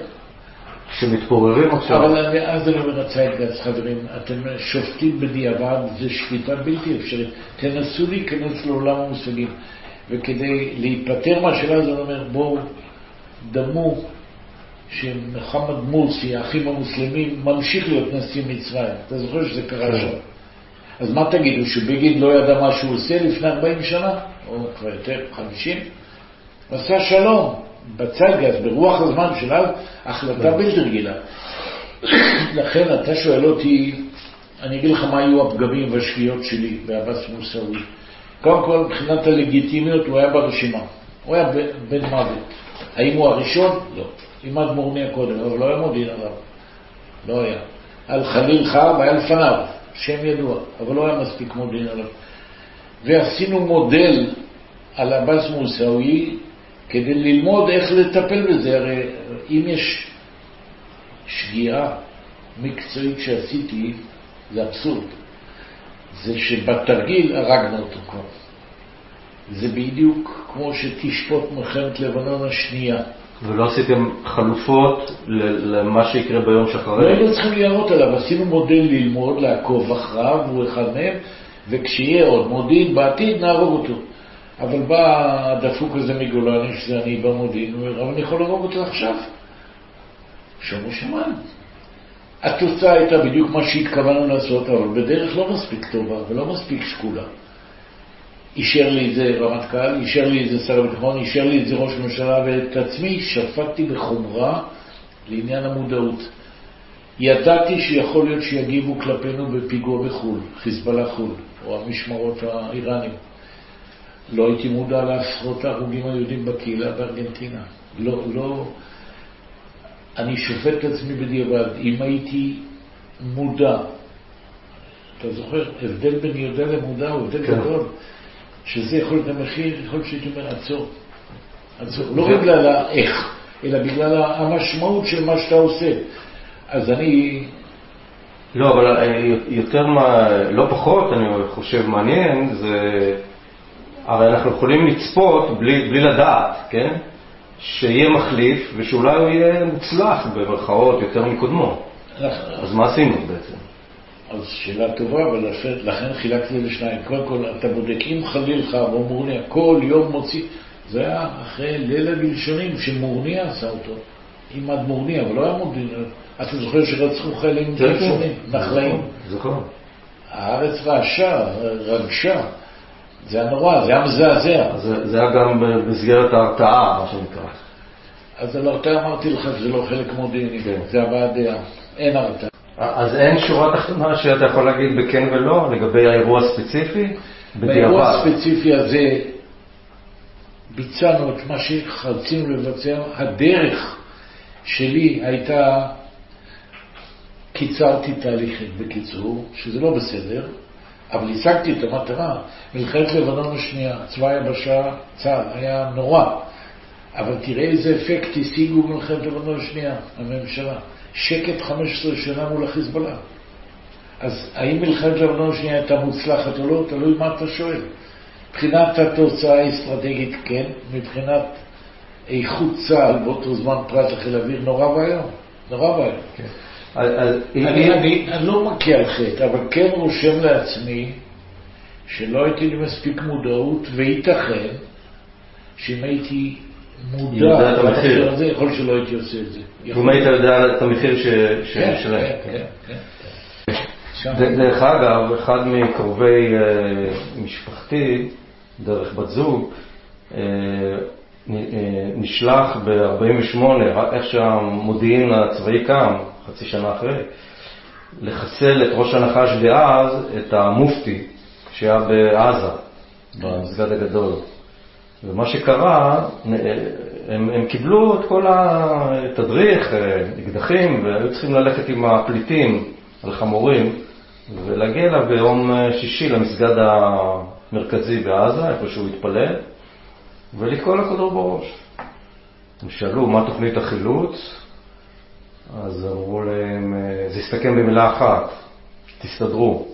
שמתפוררים עכשיו. אבל אני- אז אני אומר, הציידגס, חברים, אתם שופטים בדיעבד, זו שפיטה בלתי אפשרית. תנסו להיכנס לעולם המושגים. וכדי להיפטר מהשאלה הזאת, אני אומר, בואו, דמו שמוחמד מורסי, האחים המוסלמים, ממשיך להיות נשיא מצרים. אתה זוכר שזה קרה כן. שם. אז מה תגידו, שבגין לא ידע מה שהוא עושה לפני 40 שנה? או כבר יותר, 50? הוא עשה שלום, בציידגס, ברוח הזמן של אז, החלטה בלתי רגילה. לכן אתה שואל אותי, אני אגיד לך מה היו הפגמים והשגיאות שלי בעבאס מוסאווי. קודם כל, מבחינת הלגיטימיות הוא היה ברשימה. הוא היה בן- מוות. האם הוא הראשון? לא. עימד מורניה קודם, אבל לא היה מודיעין עליו. לא היה. על חליל חרב היה לפניו, שם ידוע, אבל לא היה מספיק מודיעין עליו. ועשינו מודל על עבאס מוסאווי כדי ללמוד איך לטפל בזה. הרי אם יש שגיאה מקצועית שעשיתי, זה אבסורד. זה שבתרגיל הרגנו אותו כבר. זה בדיוק כמו שתשפוט מלחמת לבנון השנייה. ולא עשיתם חלופות למה שיקרה ביום לא שאחרי? היינו צריכים לירות עליו, עשינו מודל ללמוד, לעקוב אחריו, הוא אחד מהם, וכשיהיה עוד מודיעין בעתיד נהרוג אותו. אבל בא הדפוק הזה מגולני, שזה אני במודיעין, הוא אומר, אבל אני יכול להרוג אותו עכשיו. שומו שמיים. התוצאה הייתה בדיוק מה שהתכוונו לעשות, אבל בדרך לא מספיק טובה ולא מספיק שקולה. אישר לי את זה רמטכ"ל, אישר לי את זה שר הביטחון, אישר לי את זה ראש הממשלה, ואת עצמי שפטתי בחומרה לעניין המודעות. ידעתי שיכול להיות שיגיבו כלפינו בפיגוע בחו"ל, חיזבאללה חו"ל, או המשמרות האיראנים. לא הייתי מודע לעשרות ההרוגים היהודים בקהילה בארגנטינה. לא, לא... אני שופט את עצמי בדיעבד. אם הייתי מודע, אתה זוכר, הבדל בין יודע למודע הוא הבדל כן. גדול, שזה יכול להיות המחיר, יכול להיות שהייתי אומר, עצור. עצור. לא בגלל האיך, אלא בגלל המשמעות של מה שאתה עושה. אז אני, לא, אבל אה, יותר מה, לא פחות, אני חושב מעניין, זה... הרי אנחנו יכולים לצפות בלי, בלי לדעת, כן? שיהיה מחליף ושאולי הוא יהיה מוצלח במרכאות יותר מקודמו. אז מה עשינו בעצם? אז שאלה טובה, אבל לכן- חילקתי לשניים. קודם כל, אתה בודק, אם חלילה מורניה כל יום מוציא, זה היה אחרי ליל הגלשונים שמורניה עשה אותו. עם עד מורניה, אבל לא היה מורניה. אתה זוכר שרצחו חיילים גלשונים, נחלאים? זוכר. הארץ רעשה, רגשה. זה היה נורא, זה היה מזעזע. זה- היה גם במסגרת ההרתעה, מה שנקרא. אז על הרתעה אמרתי לך שזה לא חלק מודיעיני, כן. זה הבעת דעה. אין הרתעה. אז אין שורה תחתונה שאתה יכול להגיד בכן ולא לגבי האירוע הספציפי? באירוע בדיעבד. הספציפי הזה ביצענו את מה שרצינו לבצע. הדרך שלי הייתה, קיצרתי תהליכים בקיצור, שזה לא בסדר, אבל השגתי את המטרה. מלחמת לבנון השנייה, צבא היבשה, צה"ל, היה נורא. אבל תראה איזה אפקט השיגו במלחמת לבנון השנייה, הממשלה. שקט 15 שנה מול החיזבאללה. אז האם מלחמת לבנון השנייה הייתה מוצלחת או לא? תלוי מה אתה שואל. מבחינת התוצאה האסטרטגית כן, מבחינת איכות צה"ל באותו זמן פרט לחיל אוויר נורא ואיום, נורא ואיום. אם- אני, אני, אני לא מכה על חטא, אבל כן רושם לעצמי שלא הייתי לי מספיק מודעות, וייתכן שאם הייתי מודע המחיר. הזה, יכול שלא הייתי עושה את זה. אם היית יודע את המחיר כן, שלהם. כן, כן, דרך אגב, אחד מקרובי אה, משפחתי, דרך בת זוג, אה, אה, נשלח ב-48, איך שהמודיעין הצבאי קם, חצי שנה אחרי, לחסל את ראש הנחש דאז, את המופתי, שהיה בעזה. במסגד הגדול. ומה שקרה, הם, הם קיבלו את כל התדריך, אקדחים, והיו צריכים ללכת עם הפליטים על חמורים ולהגיע אליו ביום שישי למסגד המרכזי בעזה, איפה שהוא התפלל, ולקרוא לכדור בראש. הם שאלו מה תוכנית החילוץ, אז אמרו להם, זה הסתכם במילה אחת, תסתדרו.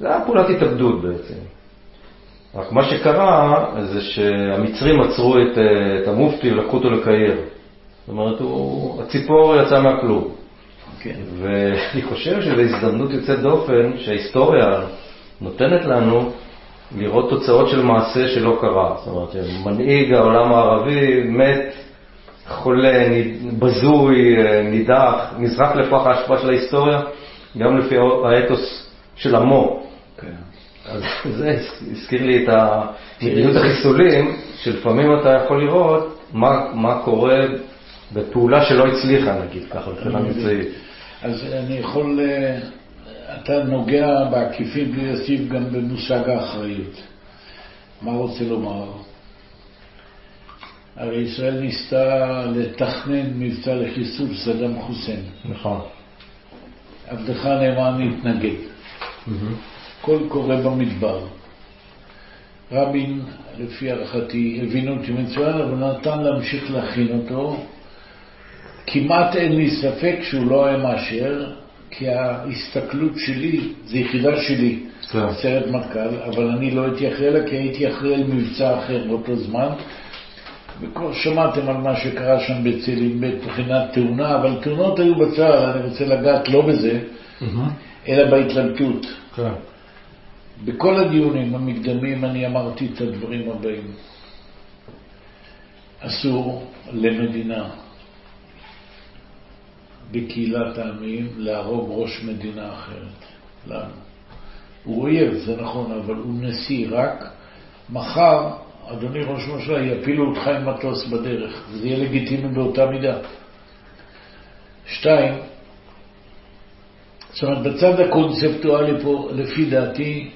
זה היה פעולת התאבדות בעצם. רק מה שקרה זה שהמצרים עצרו את, את המופתי ולקחו אותו לקהיר. זאת אומרת, הוא, הציפור יצא מהכלום. Okay. כן. ואני חושב שזו הזדמנות יוצאת דופן שההיסטוריה נותנת לנו לראות תוצאות של מעשה שלא קרה. זאת אומרת, מנהיג העולם הערבי מת, חולה, בזוי, נידח, נזרק לפח האשפה של ההיסטוריה, גם לפי האתוס של עמו. Okay. אז זה הזכיר לי את מדיניות החיסולים, שלפעמים אתה יכול לראות מה, מה קורה בפעולה שלא הצליחה, נגיד ככה, מבחינה מבצעית. אז אני יכול, אה, אתה נוגע בעקיפין בלי להוסיף גם במושג האחריות. מה רוצה לומר? הרי ישראל ניסתה לתכנן מבצע לחיסול סדאם חוסיין. נכון. עבדך נאמן התנגד. קול קורא במדבר. רבין, לפי הערכתי, הבין אותי מצוין, אבל נתן להמשיך להכין אותו. כמעט אין לי ספק שהוא לא היה מאשר, כי ההסתכלות שלי, זו יחידה שלי, כן. סרט מטכ"ל, אבל אני לא הייתי אחראי לה, כי הייתי אחראי על מבצע אחר באותו זמן. וכבר שמעתם על מה שקרה שם בצאלים מבחינת תאונה, אבל תאונות היו בצה"ל, אני רוצה לגעת לא בזה, אלא בהתלבטות. כן. בכל הדיונים המקדמים אני אמרתי את הדברים הבאים. אסור למדינה בקהילת העמים להרוג ראש מדינה אחרת. למה? הוא אויב, זה נכון, אבל הוא נשיא רק. מחר, אדוני ראש הממשלה, יפילו אותך עם מטוס בדרך, וזה יהיה לגיטימי באותה מידה. שתיים, זאת אומרת, בצד הקונספטואלי פה, לפי דעתי,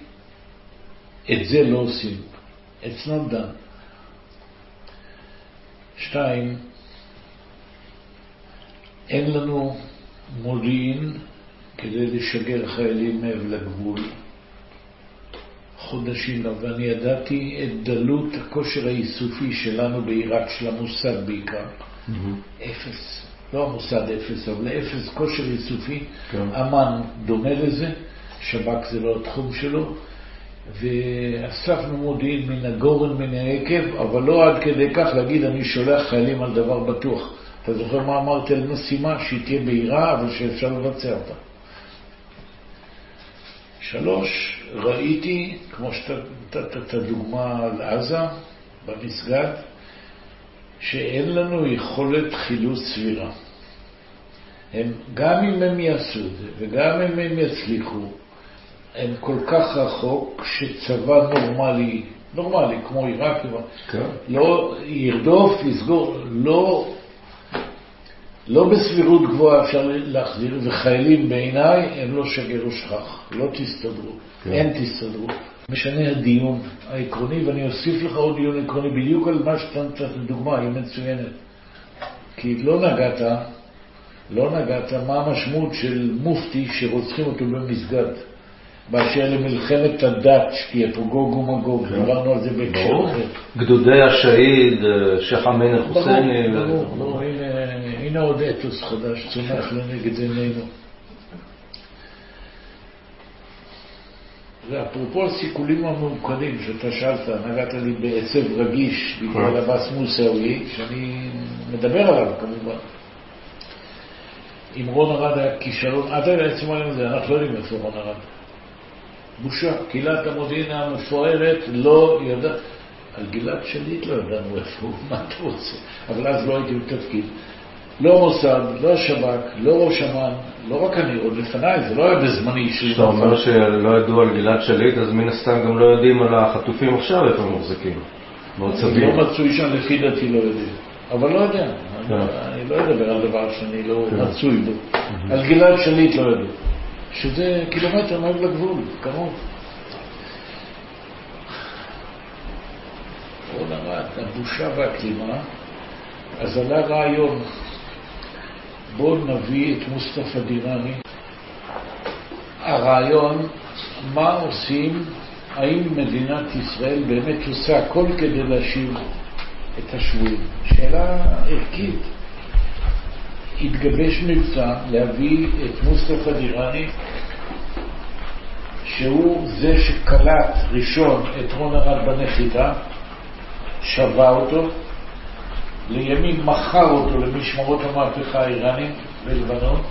את זה לא עושים. Not done. שתיים, אין לנו מודיעין כדי לשגר חיילים מעבר לגבול חודשים, ואני ידעתי את דלות הכושר האיסופי שלנו בעיראק, של המוסד בעיקר. Mm-hmm. אפס. לא המוסד אפס, אבל אפס כושר איסופי. כן. אמ"ן דומה לזה, שב"כ זה לא התחום שלו. ואספנו מודיעין מן הגורן מן העקב, אבל לא עד כדי כך להגיד אני שולח חיילים על דבר בטוח. אתה זוכר מה אמרתי על משימה? שהיא תהיה בהירה, אבל שאפשר לבצע אותה. שלוש, ראיתי, כמו שאתה נתת את הדוגמה על עזה, במסגד, שאין לנו יכולת חילוץ סבירה. הם, גם אם הם יעשו את זה, וגם אם הם יצליחו, הם כל כך רחוק שצבא נורמלי, נורמלי, כמו עיראק, כן. לא ירדוף, יסגור, לא, לא בסבירות גבוהה אפשר להחזיר, וחיילים בעיניי הם לא שגר ושכח, לא תסתדרו, כן. אין תסתדרו. משנה הדיון העקרוני, ואני אוסיף לך עוד דיון עקרוני בדיוק על מה שאתה נתת לדוגמה, היא מצוינת. כי לא נגעת, לא נגעת מה המשמעות של מופתי שרוצחים אותו במסגד. באשר למלחמת הדת, שתהיה פה גוג ומגוג, כן. דיברנו על זה בהקשר אחר. גדודי השהיד, שייח' אמין אל-חוסייני. ברור, ברור, הנה עוד אתוס חדש צומח לנגד עינינו. ואפרופו הסיכולים הממוקדים שאתה שאלת, נגעת לי בעצב רגיש בגלל כן. עבאס מוסאווי, שאני מדבר עליו כמובן. עם רון ארד היה כישלון, עד עצם היום הזה, אנחנו לא יודעים איפה רון ארד. בושה. קהילת המודיעין המפוארת לא ידעה, על גלעד שליט לא ידענו איפה הוא, מה אתה רוצה? אבל אז לא הייתי בתפקיד. לא מוסד, לא השב"כ, לא ראש אמ"ן, לא רק אני, עוד לפניי, זה לא היה בזמני שלי. כשאתה אומר שלא ידעו על גלעד שליט, אז מן הסתם גם לא יודעים על החטופים עכשיו איפה הם מוחזקים. מאוד סביר. לא מצוי שם, לפי דעתי לא יודעים. אבל לא יודע, כן. אני לא אדבר על דבר שאני לא כן. מצוי בו. על גלעד שליט לא יודעים. שזה קילומטר מעבר לגבול, קרוב. הבושה והכלימה, אז עלה רעיון, בואו נביא את מוסטפא דיראני. הרעיון, מה עושים, האם מדינת ישראל באמת עושה הכל כדי להשיב את השבויים? שאלה ערכית. התגבש מבצע להביא את מוסטפא דיראני שהוא זה שקלט ראשון את רון ארד בנחיתה, שבה אותו, לימים מכר אותו למשמרות המהפכה האיראנית בלבנון,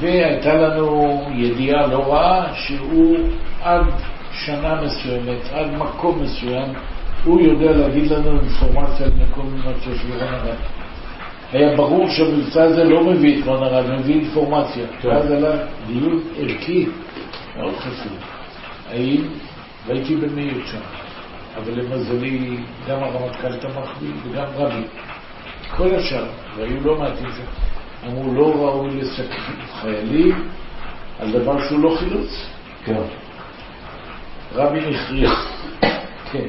והייתה לנו ידיעה לא רעה שהוא עד שנה מסוימת, עד מקום מסוים, הוא יודע להגיד לנו אינפורמציה על מקום ממצוא של רון ארד. היה ברור שהמבצע הזה לא מביא את רון ארד, מביא אינפורמציה. כן. ואז עלה דיון ערכי מאוד חשוב. האם, והייתי במיעוט שם, אבל למזלי גם הרמטכ"ל תמך בי וגם רבי. כל השאר, והיו לא מעטים שם, אמרו לא ראוי לסכן חיילים על דבר שהוא לא חילוץ. כן. רבין הכריע, כן,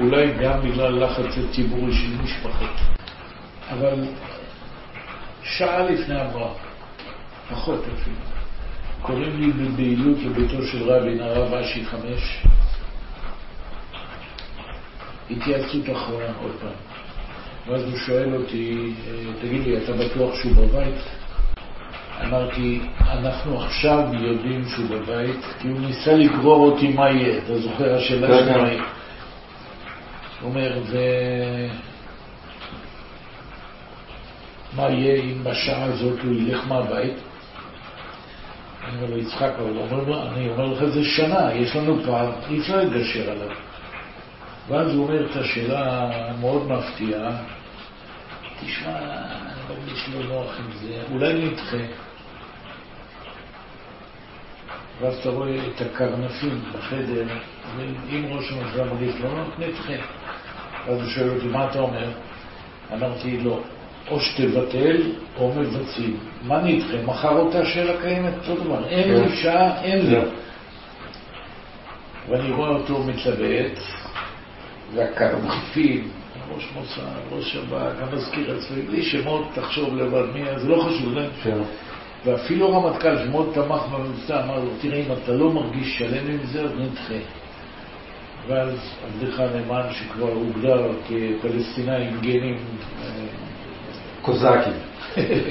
אולי גם בגלל לחץ הציבורי של משפחות. אבל שעה לפני המראה, פחות אפילו, קוראים לי בבהילות לביתו של רבין, הרב אשי חמש, התייעצות אחרונה עוד פעם. ואז הוא שואל אותי, אה, תגיד לי, אתה בטוח שהוא בבית? אמרתי, אנחנו עכשיו יודעים שהוא בבית, כי הוא ניסה לגרור אותי מה יהיה. אתה זוכר השאלה כן, כן. יהיה? הוא אומר, ו... מה יהיה אם בשעה הזאת הוא ילך מהבית? אני אומר לו, יצחק, אבל אומר לו, אני אומר לך, זה שנה, יש לנו פער, אי אפשר לגשר עליו. ואז הוא אומר את השאלה המאוד מפתיעה, תשמע, אני מרגיש לא נוח עם זה, אולי נדחה. ואז אתה רואה את הקרנפים בחדר, ואם ראש הממשלה מרגיש לא נוח, נדחה. ואז הוא שואל אותי, מה אתה אומר? אמרתי, לא, או שתבטל או מבצעים. מה נדחה? מחר אותה שאלה קיימת, אותו דבר. אין לי שעה, אין לי. כן. ואני רואה אותו מתלבט, והקרנפים, ראש מוסד, ראש שב"כ, המזכיר הצבאי, בלי שמות, תחשוב לבד מי, זה לא חשוב? כן. ואפילו רמטכ"ל שמאוד תמך במבצע, אמר לו, תראה, אם אתה לא מרגיש שלם עם זה, אז נדחה. ואז עבדך הנאמן, שכבר הוגדר כפלסטיני עם גנים, אה, קוזקים.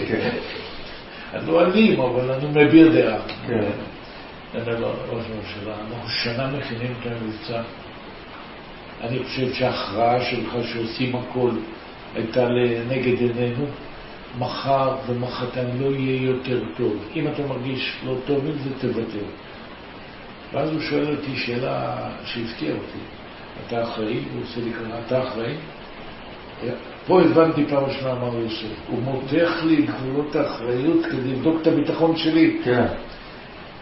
כן. אני לא אלים, אבל אני מביע דעה. כן. אני אומר לו, ראש הממשלה, אנחנו שנה מכינים את המבצע. אני חושב שההכרעה שלך שעושים הכל הייתה לנגד עינינו. מחר ומחרתיים לא יהיה יותר טוב. אם אתה מרגיש לא טוב עם זה, תוותר. ואז הוא שואל אותי שאלה שהפתיעה אותי. אתה אחראי? הוא עושה לי ככה, אתה אחראי? פה הבנתי פעם ראשונה מה הוא עושה. הוא מותח לי את גבולות האחריות כדי לבדוק את הביטחון שלי. כן.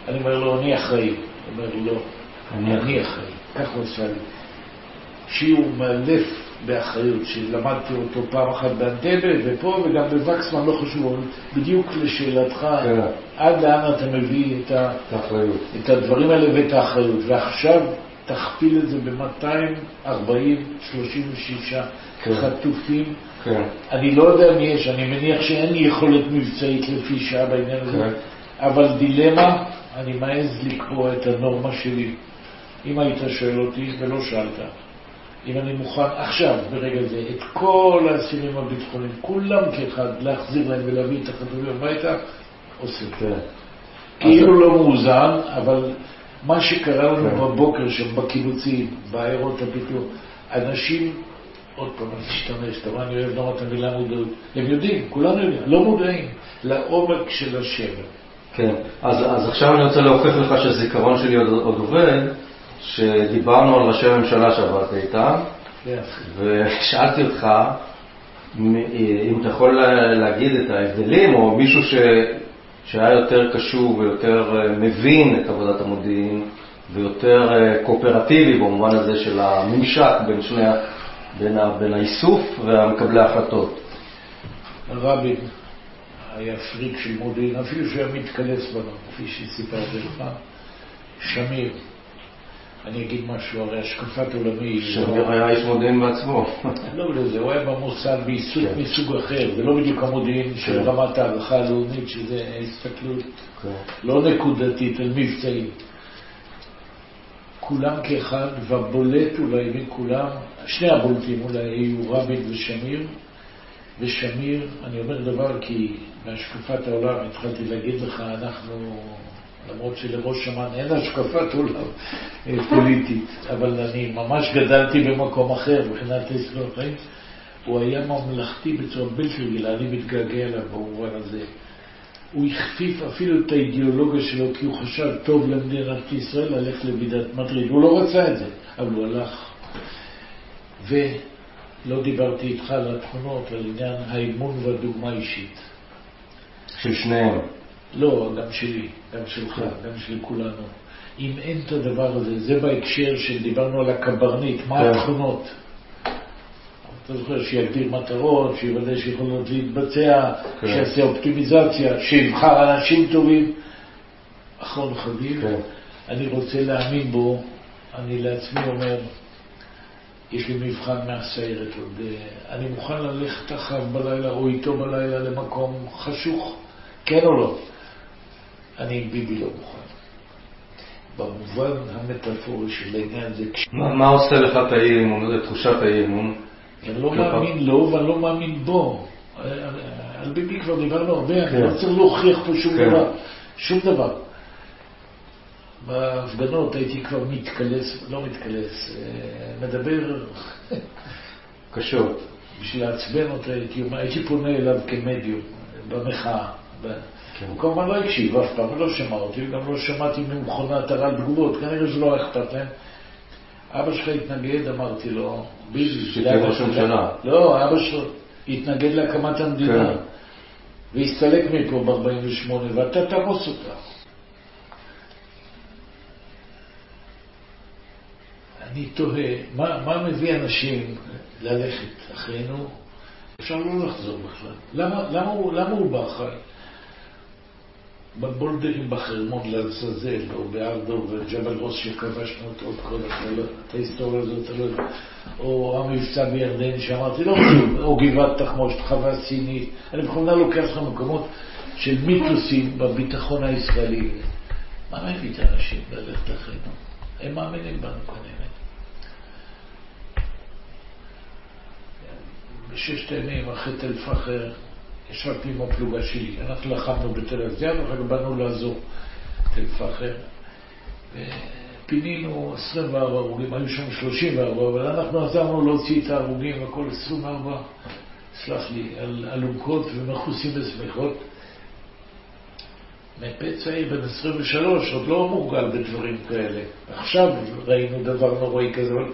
אני אומר לו, אני אחראי. הוא אומר, לא, אני אני אחראי. ככה הוא עשה לי. שיעור מאלף באחריות, שלמדתי אותו פעם אחת באנטבה, ופה וגם בווקסמן, לא חשוב, אבל בדיוק לשאלתך, כן. עד לאן אתה מביא את, ה, את הדברים האלה ואת האחריות. ועכשיו תכפיל את זה ב-240-36 כן. חטופים. כן. אני לא יודע מי יש, אני מניח שאין לי יכולת מבצעית לפי שעה בעניין הזה, כן. אבל דילמה, אני מעז לקבוע את הנורמה שלי. אם היית שואל אותי, ולא שאלת, אם אני מוכן עכשיו, ברגע זה, את כל האסירים הביטחוניים, כולם כאחד, להחזיר להם ולהביא את החטופים הביתה, עושה. כן. כאילו לא מאוזן, אבל מה שקרה לנו כן. בבוקר שם בקיבוצים, בעיירות הפיתוח, אנשים, עוד פעם, אני אשתמש, אתה רואה, אני אוהב נורא את המילה מודעות, הם יודעים, כולנו יודעים, לא מודעים לעומק של השבר. כן, אז, אז עכשיו אני רוצה להוכיח לך שהזיכרון שלי עוד, עוד עובד, שדיברנו על ראשי הממשלה שעבדת איתם, ושאלתי אותך אם אתה יכול להגיד את ההבדלים, או מישהו ש, שהיה יותר קשור ויותר אה, מבין את עבודת המודיעין, ויותר אה, קואופרטיבי במובן הזה של הממשק בין שני, בין, ה, בין האיסוף והמקבלי ההחלטות. רבין היה פריק של מודיעין, אפילו שהוא היה מתקלס בנו, כפי שסיפרתי לך. שמיר אני אגיד משהו, הרי השקפת עולמי... שמיר היה איש מודיעין בעצמו. לא לזה, הוא היה במוסד בעיסוק כן. מסוג אחר, זה לא בדיוק המודיעין של כן. רמת הערכה הלאומית, שזה הסתכלות כן. לא נקודתית, על מבצעי. כולם כאחד, והבולט אולי מכולם, שני הבולטים אולי היו רבין ושמיר, ושמיר, אני אומר דבר כי בהשקפת העולם התחלתי להגיד לך, אנחנו, למרות שלראש אמ"ן אין השקפת עולם אה, פוליטית, אבל אני ממש גדלתי במקום אחר מבחינת ההיסטוריה החיים, הוא היה ממלכתי בצורה בלתי רגילה, אני מתגעגע אליו במובן הזה. הוא הכפיף אפילו את האידיאולוגיה שלו כי הוא חשב טוב למדינת ישראל ללכת לוועידת מדריד. הוא לא רצה את זה, אבל הוא הלך. ולא דיברתי איתך על התכונות, על עניין האמון והדוגמה האישית. של שניהם. לא, גם שלי, גם שלך, גם של כולנו. אם אין את הדבר הזה, זה בהקשר של דיברנו על הקברניט, מה כן. התכונות? אתה זוכר שיגדיר מטרות, שיוודא שיכולות להתבצע, כן. שיעשה אופטימיזציה, שיבחר אנשים טובים. אחרון חביב, כן. אני רוצה להאמין בו, אני לעצמי אומר, יש לי מבחן מהסיירת עוד, אה, אני מוכן ללכת אחריו בלילה או איתו בלילה למקום חשוך, כן או לא? אני עם ביבי לא מוכן. במובן המטאפורי של העניין זה, מה מה עושה לך את האי-אמון, תחושת האי-אמון? אני לא כלומר- מאמין לו ואני לא מאמין בו. על- ביבי כבר דיברנו הרבה, אני כן. לא צריך להוכיח פה שום כן. דבר. שום דבר. בהפגנות הייתי כבר מתקלס, לא מתקלס, אה, מדבר קשות. בשביל לעצבן אותו, הייתי, הייתי פונה אליו כמדיום, במחאה. כן. הוא כמובן לא הקשיב אף פעם, לא שמע אותי, גם לא שמעתי ממכונת הרעל תגובות, כנראה לא היה אכפת להם. אבא שלך התנגד, אמרתי לו, ביבי, שתהיה ראש הממשלה. לא, אבא שלו התנגד להקמת המדינה, כן. והסתלק מפה ב-48, ואתה תהרוס אותה. אני תוהה, מה, מה מביא אנשים ללכת אחרינו? אפשר לא לחזור בכלל. למה, למה, למה הוא בא אחריי? בבולדרים בחרמון לעזאזל, או בארדו וג'בל רוס שכבשנו אותו, כל ההיסטוריה הזאת, לא או המבצע בירדן שאמרתי, לא חשוב, או גבעת תחמושת, חווה סינית, אני בכוונה לוקח לך מקומות של מיתוסים בביטחון הישראלי. מה מביא את האנשים ללכת אחרינו? הם מאמינים בנו כנראה. בששת הימים, אחרי תל פחר, ישבתי עם הפלוגה. אנחנו לחמנו בתל אביב, ואחר כך באנו לעזור תל פחר. ופינינו 24 הרוגים, היו שם 34, אבל אנחנו עזרנו להוציא את ההרוגים, הכל 24, סלח לי, על אלונקות ומכוסים בשמיכות. מ"פ צעיר בן 23, עוד לא מורגל בדברים כאלה. עכשיו ראינו דבר נוראי כזה, אבל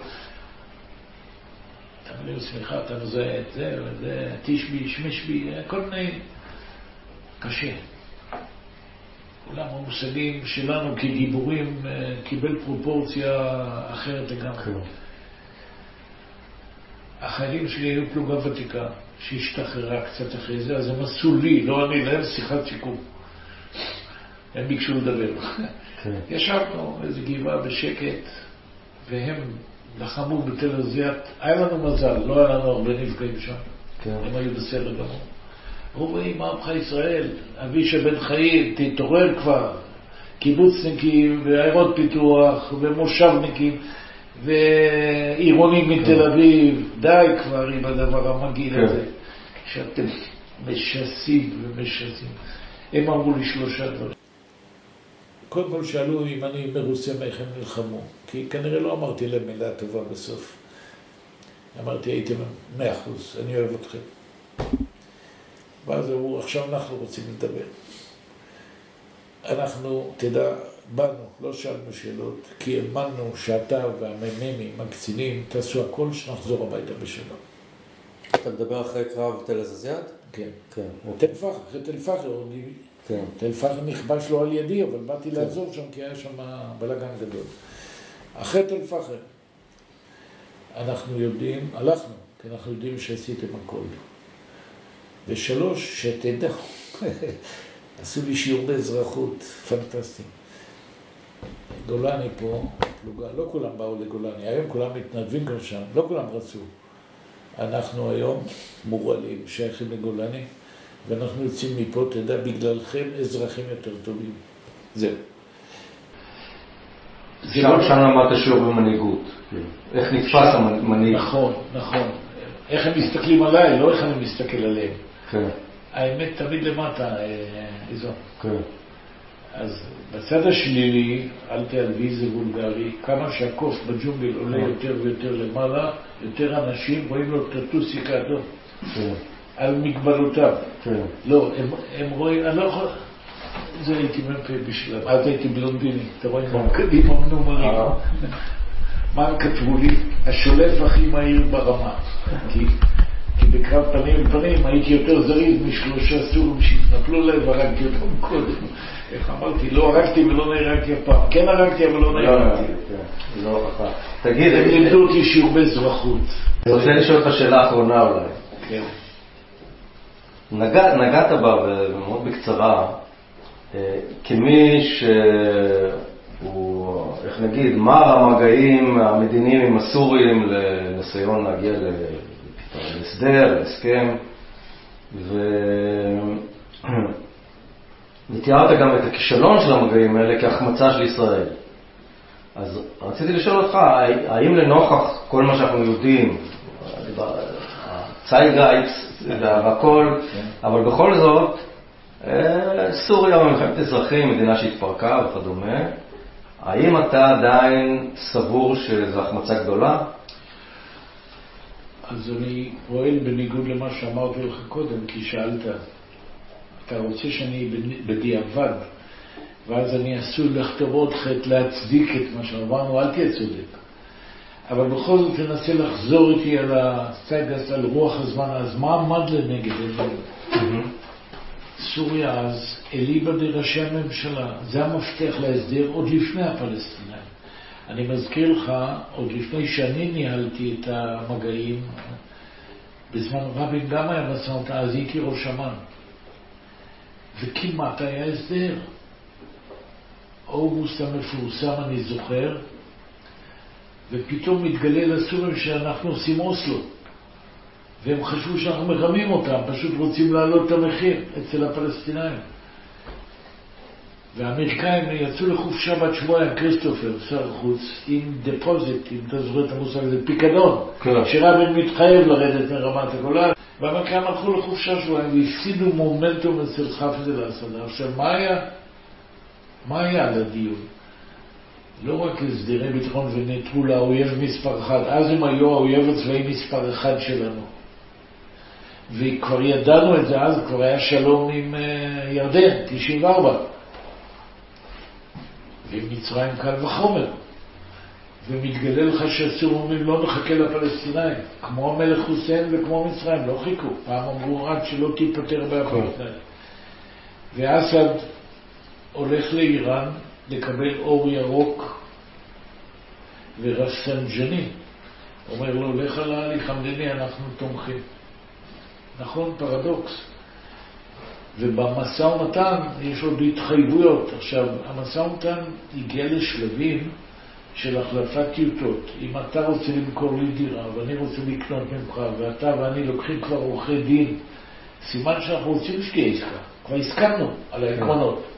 מביא שמיכה, אתה מזהה את זה וזה, תשבי, שמשבי, כל מיני... קשה. עולם המושגים שלנו כגיבורים אה, קיבל פרופורציה אחרת לגמרי. כן. החיילים שלי היו פלוגה ותיקה, שהשתחררה קצת אחרי זה, אז הם עשו לי, לא אני, להם שיחת סיכום. הם ביקשו לדבר. כן. ישבנו איזה גבעה בשקט, והם לחמו בתל אביב. היה לנו מזל, לא היה לנו הרבה נפגעים שם. כן. הם היו בסדר גמור. רואים עמך ישראל, אבישע בן חיים, תתעורר כבר. קיבוצניקים ועיירות פיתוח ומושבניקים ועירונים מתל אביב, די כבר עם הדבר המגעיל כן. הזה, שאתם משסים ומשסים. הם אמרו לי שלושה דברים. קודם כל שאלו אם אני מרוסה מאיך הם נלחמו, כי כנראה לא אמרתי להם מילה טובה בסוף. אמרתי, הייתם מאה אחוז, אני אוהב אתכם. ואז אמרו, עכשיו אנחנו רוצים לדבר. אנחנו, תדע, באנו, לא שאלנו שאלות, כי האמנו שאתה והמ"מים, הקצינים, תעשו הכל שנחזור הביתה בשלום. אתה מדבר אחרי קרב תל עזזיאד? כן. כן. תל פחר, אחרי תל פחר, כן. תל פחר נכבש לא על ידי, אבל באתי לעזור שם כי היה שם בלאגן גדול. אחרי תל פחר, אנחנו יודעים, הלכנו, כי אנחנו יודעים שעשיתם הכל. ושלוש, שתדע, עשו לי שיעור באזרחות, פנטסטי. גולני פה, הפלוגה, לא כולם באו לגולני, היום כולם מתנדבים גם שם, לא כולם רצו. אנחנו היום מורעלים, שייכים לגולני, ואנחנו יוצאים מפה, תדע, בגללכם אזרחים יותר טובים. זהו. שם, שם למדת שיעור במנהיגות, כאילו. איך נתפס המנהיג. נכון, נכון. איך הם מסתכלים עליי, לא איך אני מסתכל עליהם. כן, האמת תמיד למטה, איזו. כן. אז בצד השלילי, אל תעלבי זה וולגרי, כמה שהכוס בג'ונגל עולה יותר ויותר למעלה, יותר אנשים רואים לו את הטוסיק האדום כן, על מגבלותיו. כן. לא, הם, הם רואים, אני לא יכול... זה הייתי מ"פ בשבילם, אז הייתי בלונדיני, אתה רואה, עם הבגדים המנומרים. אה. מה הם כתבו לי? השולף הכי מהיר ברמה. כי, כי בקרב פנים אל פנים הייתי יותר זריז משלושה סורים שהתנפלו להם והרגתי אותם קודם. איך אמרתי, לא הרגתי ולא נהרגתי הפעם. כן הרגתי אבל לא לא, נהרגתי. כן, לא הוכחה. תגיד, הם אני לימדו אותי שיעור באזרחות. רוצה לשאול אותך שאלה אחרונה אולי. כן. נגע, נגעת בה ומאוד בקצרה, אה, כמי שהוא, איך נגיד, מר המגעים המדיניים עם הסורים לניסיון להגיע להסדר, להסכם. ותיארת גם את הכישלון של המגעים האלה כהחמצה של ישראל. אז רציתי לשאול אותך, האם לנוכח כל מה שאנחנו יודעים, צייגייטס והכל, אבל בכל זאת, אה, סוריה במלחמת אזרחים, מדינה שהתפרקה וכדומה, האם אתה עדיין סבור שזו החמצה גדולה? אז אני פועל בניגוד למה שאמרתי לך קודם, כי שאלת, אתה רוצה שאני בדיעבד, ואז אני עשוי לכתוב עוד חטא להצדיק את מה שאמרנו, אל תהיה צודק. אבל בכל זאת תנסה לחזור איתי על הסטייגס, על רוח הזמן, אז מה עמד לנגד עינינו? סוריה אז אליבא דראשי הממשלה, זה המפתח להסדר עוד לפני הפלסטינאים. אני מזכיר לך, עוד לפני שאני ניהלתי את המגעים, בזמן רבין גם היה משא ומתן, אז הייתי ראש אמ"ן. וכמעט היה הסדר. אוגוסט המפורסם, אני זוכר, ופתאום מתגלה לסורים שאנחנו עושים אוסלו. והם חשבו שאנחנו מרמים אותם, פשוט רוצים להעלות את המחיר אצל הפלסטינאים. והאמריקאים יצאו לחופשה בת שבועיים, כריסטופר, שר החוץ, עם deposit, אם אתה זוכר את המושג הזה, פיקדון, כן. שרבין מתחייב לרדת מרמת הגולן, והאמריקאים הלכו לחופשה שבועיים והפסידו מומנטום אצל חאפז אל-אסד. עכשיו, מה היה? מה היה על הדיון? לא רק הסדרי ביטחון ונטרול אויב מספר אחד, אז הם היו האויב הצבאי מספר אחד שלנו. וכבר ידענו את זה אז, כבר היה שלום עם אה, ירדן, 94. ועם מצרים קל וחומר. ומתגלה לך שהסורים אומרים לא נחכה לפלסטינאים, כמו המלך חוסיין וכמו מצרים, לא חיכו. פעם אמרו רק שלא תיפטר בהפלסטינאים. ואסד הולך לאיראן לקבל אור ירוק ורפסנג'ני. אומר לו, לך על ההליך המדיני, אנחנו תומכים. נכון, פרדוקס. ובמשא ומתן יש עוד התחייבויות. עכשיו, המשא ומתן הגיע לשלבים של החלפת טיוטות. אם אתה רוצה למכור לי דירה ואני רוצה לקנות ממך ואתה ואני לוקחים כבר עורכי דין, סימן שאנחנו רוצים שתהיה עסקה. כבר הסכמנו על העקרונות.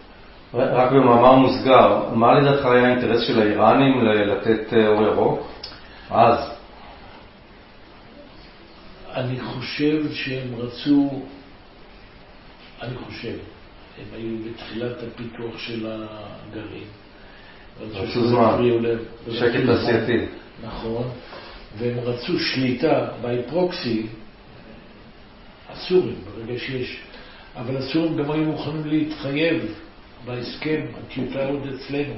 רק במאמר מוסגר, מה לדעתך היה האינטרס של האיראנים לתת אה, אור ירוק? אז. אני חושב שהם רצו, אני חושב, הם היו בתחילת הפיתוח של הגרעין. רצו זמן. שקט. תעשייתי. נכון, והם רצו שליטה by proxy, הסורים, ברגע שיש, אבל הסורים גם היו מוכנים להתחייב בהסכם, הטיוטה עוד אצלנו.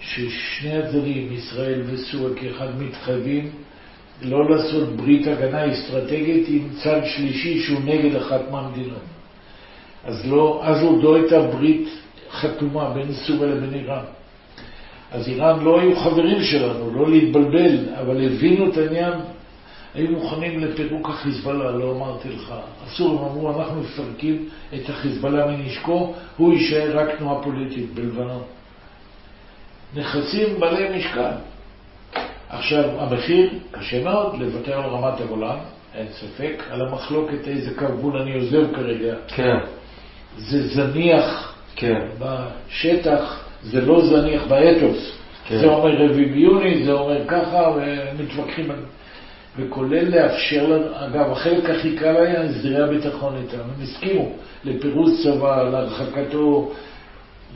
ששני הצדדים, ישראל וסוריה כאחד, מתחייבים לא לעשות ברית הגנה אסטרטגית עם צד שלישי שהוא נגד אחת מהמדינות. אז, לא, אז עוד לא הייתה ברית חתומה בין סוריה לבין איראן. אז איראן לא היו חברים שלנו, לא להתבלבל, אבל הבינו את העניין, היו מוכנים לפירוק החיזבאללה, לא אמרתי לך. הסורים אמרו, אנחנו מפרקים את החיזבאללה מנשקו, הוא יישאר רק תנועה פוליטית בלבנון. נכסים בעלי משקל. עכשיו, המחיר קשה מאוד לוותר על רמת הגולן, אין ספק, על המחלוקת איזה קו גבול אני עוזב כרגע. כן, זה זניח כן. בשטח, זה לא זניח באתוס. כן. זה אומר רביעי ביוני, זה אומר ככה, ומתווכחים. על- וכולל לאפשר לנו, אגב, החלק הכי קל היה הסדרי הביטחון איתם. הם הסכימו לפירוז צבא, להרחקתו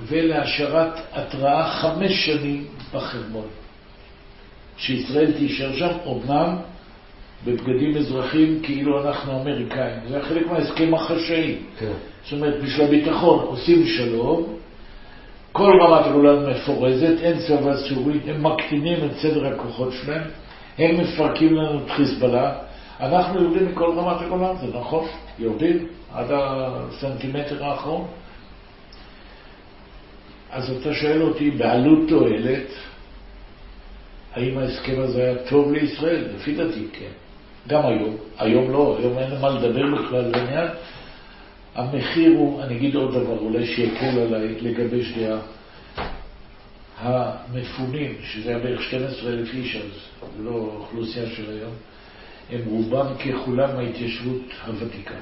ולהשארת התראה חמש שנים בחרמון. שישראל תישאר שם, אומנם בבגדים אזרחיים כאילו אנחנו אמריקאים. זה היה חלק מההסכם החשאי. כן. זאת אומרת, בשביל הביטחון עושים שלום, כל רמת הגולן מפורזת, אין צבא סורי, הם מקטינים את סדר הכוחות שלהם, הם מפרקים לנו את חיזבאללה, אנחנו יורדים מכל רמת הגולן, זה נכון, יורדים עד הסנטימטר האחרון. אז אתה שואל אותי, בעלות תועלת, האם ההסכם הזה היה טוב לישראל? לפי דעתי כן. גם היום. היום לא, היום אין מה לדבר בכלל בעניין. המחיר הוא, אני אגיד עוד דבר, אולי שיקל עליי לגבש דעה. המפונים, שזה היה בערך 12,000 איש אז, זה לא האוכלוסייה של היום, הם רובם ככולם מההתיישבות הוותיקה.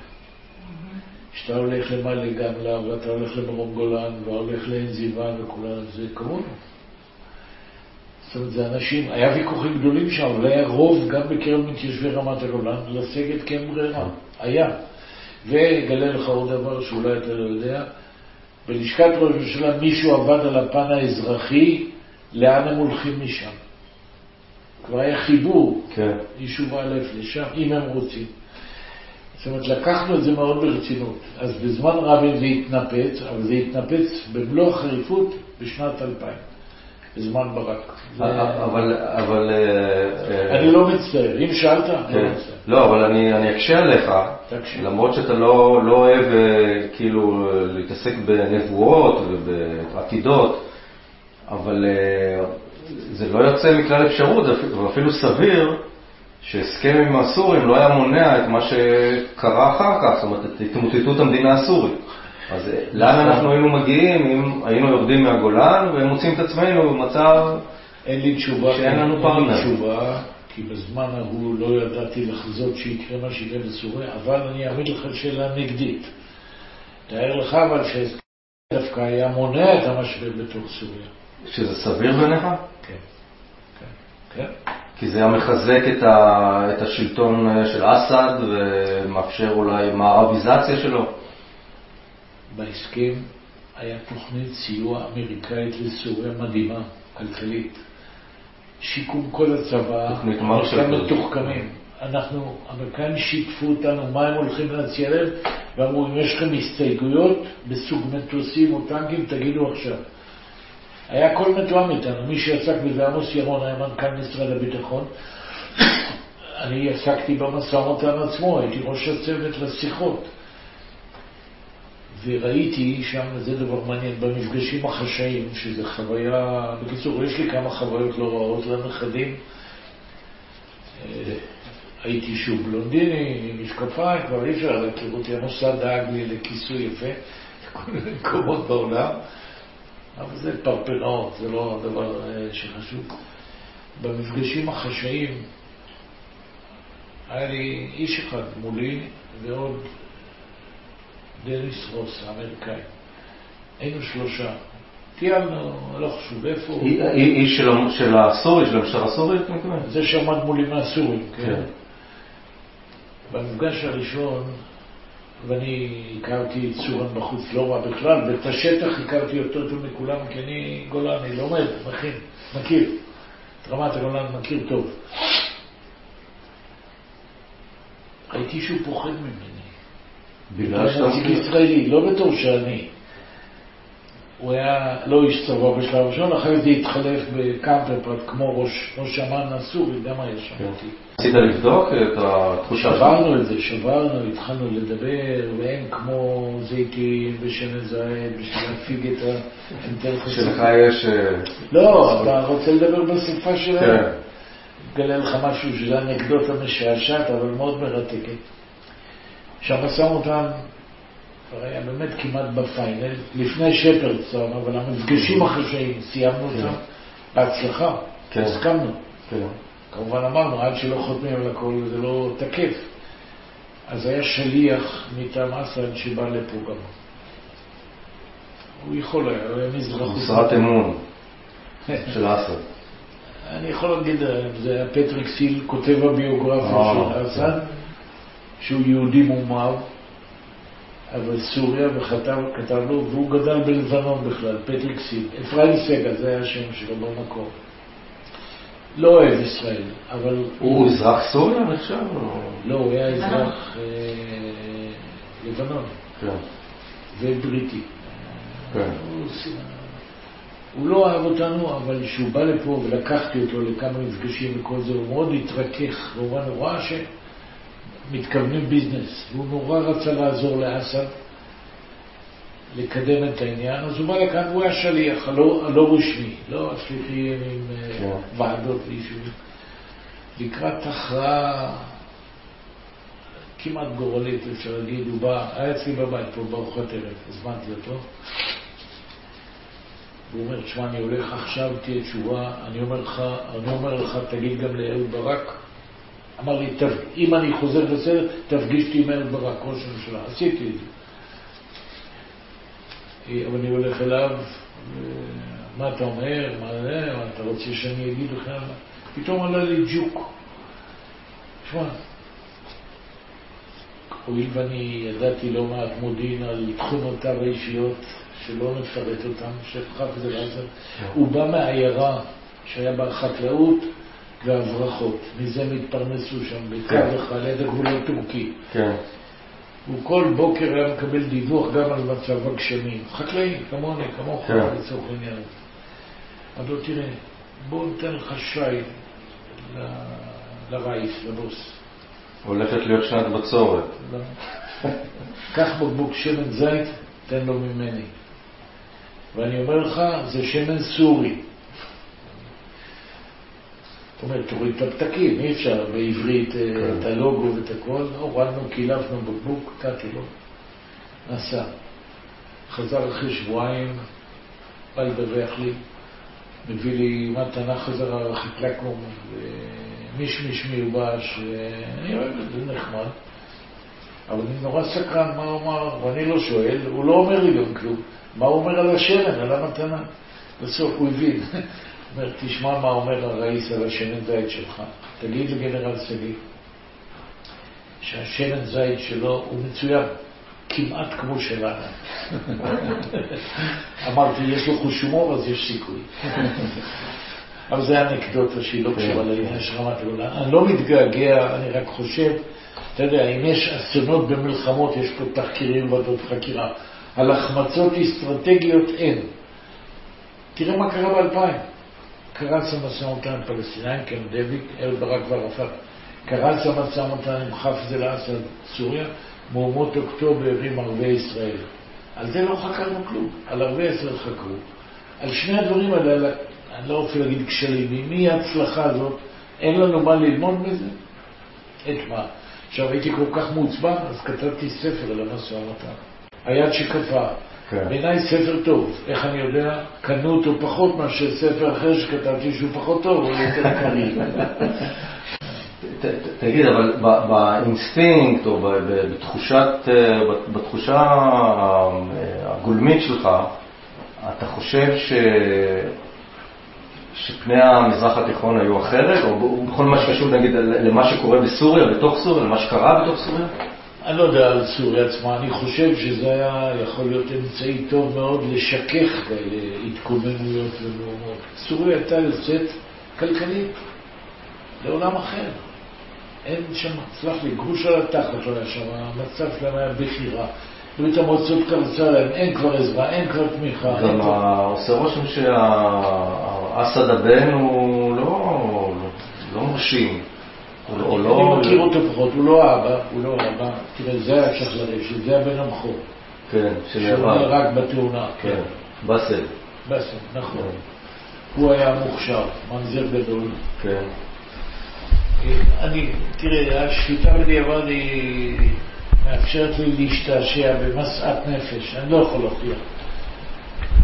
כשאתה הולך למעלה גמלה, ואתה הולך למרום גולן, והולך לעין זיוון וכולם, זה כמונו. זאת אומרת, זה אנשים, היה ויכוחים גדולים שם, אבל היה רוב גם בקרב מתיישבי רמת הגולן לסגת כי אין ברירה. היה. ואגלה לך עוד דבר שאולי אתה לא יודע, בלשכת ראש הממשלה מישהו עבד על הפן האזרחי, לאן הם הולכים משם. כבר היה חיבור, כן. יישוב א' לשם, אם הם רוצים. זאת אומרת, לקחנו את זה מאוד ברצינות. אז בזמן רבין זה התנפץ, אבל זה התנפץ במלוא החריפות בשנת 2000, בזמן ברק. זה- אבל, אבל... אה, אה, אני לא מצטער. אם שאלת, אני לא כן. מצטער. לא, אבל אני, אקשה עליך. למרות שאתה לא, לא אוהב אה, כאילו אה, להתעסק בנבואות ובעתידות, אבל אה, זה לא יוצא מכלל אפשרות, ואפילו סביר שהסכם עם הסורים לא היה מונע את מה שקרה אחר כך, זאת אומרת, את התמוטטות המדינה הסורית. אז אה, לאן. אנחנו היינו מגיעים אם היינו יורדים מהגולן ומוצאים את עצמנו במצב... אין לי תשובה. שאין לנו אין פרטנר. לי תשובה, כי בזמן ההוא לא ידעתי לחזות שיקרה מה שיקרה בסוריה, אבל אני אעמיד לך שאלה נגדית. תאר לך אבל שההסכם דווקא היה מונע את המשבר בתוך סוריה. שזה סביר בעיניך? כן. כן. כן. כי זה היה מחזק את, ה, את השלטון אה, של אסד ומאפשר אולי מערביזציה שלו. בהסכם היה תוכנית סיוע אמריקאית לסוריה מדהימה, כלכלית. שיקום כל הצבא, האמריקאים מרשל. מתוחכמים. אנחנו, האמריקאים שיתפו אותנו מה הם הולכים להציע להם, ואמרו, אם יש לכם הסתייגויות בסוג מטוסים או טנקים, תגידו עכשיו. היה הכל מתואם איתנו, מי שעסק בזה, עמוס ירון היה מנכ"ל משרד הביטחון. אני עסקתי במשא ומתן עצמו, הייתי ראש הצוות לשיחות. וראיתי שם, זה דבר מעניין, במפגשים החשאיים, שזה חוויה, בקיצור, יש לי כמה חוויות לא רעות לנכדים. אה, הייתי שוב בלונדיני, עם משקפיים, כבר אי אפשר להכיר אותי, המוסד דאג לי לכיסוי יפה, בכל מיני מקומות בעולם, אבל זה פרפראות, זה לא הדבר אה, שחשוב. במפגשים החשאיים היה לי איש אחד מולי ועוד דניס רוס, האמריקאי. היינו שלושה. טיילנו, לא חשוב איפה. איש של, של הסורי, של המשטר הסורי? זה שעמד מולי מהסורים, כן. כן. במפגש הראשון, ואני הכרתי את סורן בחוץ לא רע בכלל, ואת השטח הכרתי יותר טוב מכולם, כי אני גולני, לומד, מכין, מכיר. את רמת הגולן מכיר טוב. ראיתי שהוא פוחד ממני. בגלל שאתה נציג ישראלי, לא בתור שאני. הוא היה לא איש צבא בשלב ראשון, אחרי זה התחלף בקאמפרפרט כמו ראש, אמ"ן הסורי, גם היה שם כן. אותי. רצית לבדוק את התחושה שלך? שברנו את זה, שברנו, התחלנו לדבר, והם כמו זיתים ושמן זית, בשביל להפיג את ה... אני שלך. יש... אה, לא, אתה רוצה לדבר בשפה שלהם? כן. אגלה לך משהו שזה אנקדוטה משעשעת, אבל מאוד מרתקת. שהמשא ומתן כבר היה באמת כמעט בפיינל, לפני שפרדסון, אבל המפגשים החשאיים, סיימנו אותם. בהצלחה, כן. הסכמנו. כן. כמובן אמרנו, עד שלא חותמים על הכל זה לא תקף. אז היה שליח מטעם אסד שבא לפה גם. הוא יכול היה, הוא היה מזרחי. משרת אמון של אסד. אני יכול להגיד, זה היה פטריק סיל, כותב הביוגרפיה אה, של אסד, שהוא יהודי מומר, אבל סוריה, וכתב כתב לו, והוא גדל בלבנון בכלל, פטריק סיל. אפרים סגל, זה היה השם שלו במקור. לא אוהב ישראל, אבל הוא אזרח סוריה נחשב? או- לא, הוא היה אזרח אה, לבנון כן. ובריטי. כן. הוא, לא אהב אותנו, אבל כשהוא בא לפה ולקחתי אותו לכמה מפגשים וכל זה, הוא מאוד התרכך, והוא אמר, הוא ראה שמתכוונים ביזנס, והוא נורא רצה לעזור לאסד לקדם את העניין, אז הוא בא לכאן, הוא היה שליח, הלא, הלא רשמי, לא השליחים עם אה, כן. ועדות ויישובים. לקראת הכרעה כמעט גורלית, אפשר להגיד, הוא בא, היה אצלי בבית פה בארוחת ערב, הזמנתי אותו. הוא אומר, תשמע, אני הולך עכשיו, תהיה תשובה, אני אומר לך, אני אומר לך, תגיד גם לאהוד ברק. אמר לי, "תפ- אם אני חוזר בסדר, תפגיש אותי אהוד ברק, ראש הממשלה. עשיתי את זה. אה, אבל אני הולך אליו, ו- מה אתה אומר, מה זה, מה אתה רוצה שאני אגיד לך? פתאום עלה לי ג'וק. תשמע, הואיל ואני ידעתי לא מעט מודיעין על תכונותיו האישיות, שלא נפרט אותם, שחף זה לעזר, הוא בא מעיירה שהיה בה חקלאות והברחות, מזה הם התפרנסו שם, בקו כן. אחד ליד הגבול הטורקי. כן. הוא כל בוקר היה מקבל דיווח גם על מצב הגשמים. חקלאי, כמוני, כמוך, כן. לצורך העניין. אמר לו, תראה, בוא ניתן לך שי ל- לרייס, לבוס. הולכת להיות שנת בצורת. לא. קח בקבוק שמן זית, תן לו ממני. ואני אומר לך, זה שמן סורי. זאת אומרת, תוריד את הפתקים, אי אפשר בעברית אה, כן. את הלוגו ואת הכל. הורדנו, קילפנו בקבוק, נתתי לו. נסע. חזר אחרי שבועיים, בא לדווח לי, מביא לי מתנה חזרה, חקלקנו, מישמיש מיובש, אני אוהב את זה, נחמד. אבל אני נורא סקרן מה הוא אמר, ואני לא שואל, הוא לא אומר לי גם כלום. מה הוא אומר על השמן, על המתנה? בסוף הוא הבין. אומר, תשמע מה אומר הראיס על השמן זית שלך. תגיד לגנרל שגיא שהשמן זית שלו הוא מצוין, כמעט כמו שלנו. אמרתי, יש לו חוש הומור, אז יש סיכוי. אבל זה אנקדוטה שהיא לא קשורה לעניין של רמת הגולן. אני לא מתגעגע, אני רק חושב, אתה יודע, אם יש אסונות במלחמות, יש פה תחקירים ועדות חקירה. על החמצות אסטרטגיות אין. תראה מה קרה ב-2000. קרץ המשא ומתן עם פלסטינאים, קמפ דייוויד, אהוד ברק וערפאת. קרץ המשא ומתן עם חאפז אל-אסד, סוריה, מהומות אוקטובר עם ערביי ישראל. על זה לא חקרנו כלום, על ערביי ישראל חקרו. על שני הדברים האלה, אני לא רוצה להגיד כשלים, ממי ההצלחה הזאת, אין לנו מה ללמוד בזה? את מה? עכשיו הייתי כל כך מעוצבן, אז כתבתי ספר על המשא ומתן. היד שקפאה. כן. בעיניי ספר טוב. איך אני יודע? קנו אותו פחות מאשר ספר אחר שכתבתי שהוא פחות טוב, הוא יותר קריא. תגיד, אבל באינסטינקט או בתחושת, אה, בתחושה אה, הגולמית שלך, אתה חושב ש... שפני המזרח התיכון היו אחרת, או בכל מה שקשור נגיד למה שקורה בסוריה, בתוך סוריה, למה שקרה בתוך סוריה? אני לא יודע על סוריה עצמה, אני חושב שזה היה יכול להיות אמצעי טוב מאוד לשכך כאלה התקוממויות ומהומות. סוריה הייתה יוצאת כלכלית לעולם אחר. אין שם, סלח לי, גרוש על התחת לא היה שם, המצב שלהם היה בכירה. ברית המועצות קרצה להם, אין כבר עזרה, אין כבר תמיכה. גם עושה רושם שאסד הבן הוא לא, לא מרשים. הוא- לא... אני מכיר אותו פחות, הוא לא אבא, הוא לא אבא. תראה, זה היה לרשת, זה הבן המחור. כן, שהוא שנהרג. נהרג בתאונה. כן, באסל. בסדר, נכון. הוא היה מוכשר, ממזר גדול. כן. אני, תראה, השפיטה בדיעבד היא מאפשרת לי להשתעשע במשאת נפש, אני לא יכול להוכיח.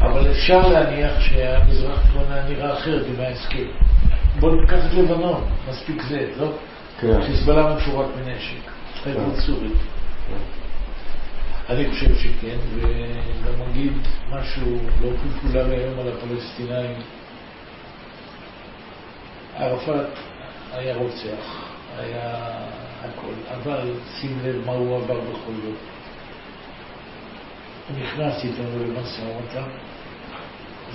אבל אבל אפשר להניח שהמזרח התיכון היה נראה אחרת עם ההסכם. בואו ניקח את לבנון, מספיק זה, לא? כן. חיזבאללה מפורק מנשק, התחייבות סורית. אני חושב שכן, וגם אגיד משהו לא פופולרי היום על הפלסטינאים. ערפאת היה רוצח, היה הכל, אבל שים לב מה הוא עבר בכל זאת. הוא נכנס איתנו למשא ומתן.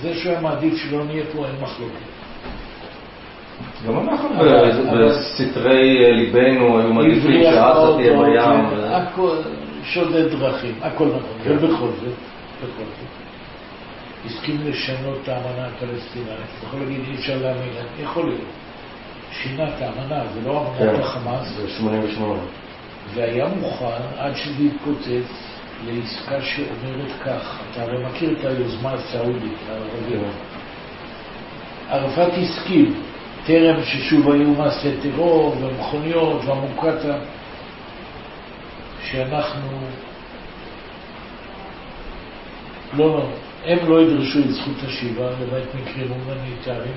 זה שהוא היה מעדיף שלא נהיה פה, אין מחלוקת. גם אנחנו בסתרי אה, ליבנו היו מעדיפים שעזה תהיה בים. כן, וזה. הכל שודד דרכים, הכל נכון, כן. ובכל זאת, בכל זאת. הסכים לשנות את האמנה הפלסטינאית. אתה יכול להגיד, אי אפשר להאמין, יכול להיות. שינה את האמנה, זה לא אמנת כן, החמאס, זה 88. והיה מוכן עד שזה יתפוצץ לעסקה שאומרת כך, אתה הרי מכיר את היוזמה הסעודית, הערבית. ערפאת הסכים, טרם ששוב היו מעשי טרור ומכוניות והמוקטעה, שאנחנו לא, לא, הם לא ידרשו את זכות השיבה למעט מקרים הומניטריים.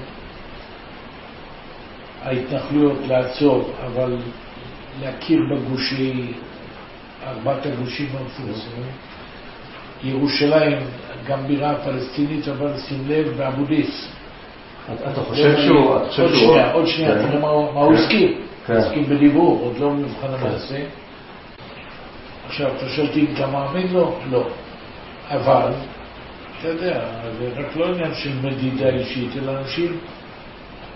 ההתנחלויות לעצור, אבל להכיר בגושי, ארבעת הגושים המפורסמים. ירושלים, גם בירה פלסטינית, אבל שים לב, באבו דיס. אתה חושב שהוא... עוד שנייה, עוד שנייה, כן. תראה מה הוא כן. הסכים. כן. הוא הסכים בדיבור, עוד לא במבחן. המעשה. עכשיו, אתה שואל אותי אם אתה מאמין לו? לא. אבל, אתה יודע, זה רק לא עניין של מדידה אישית, אלא אנשים,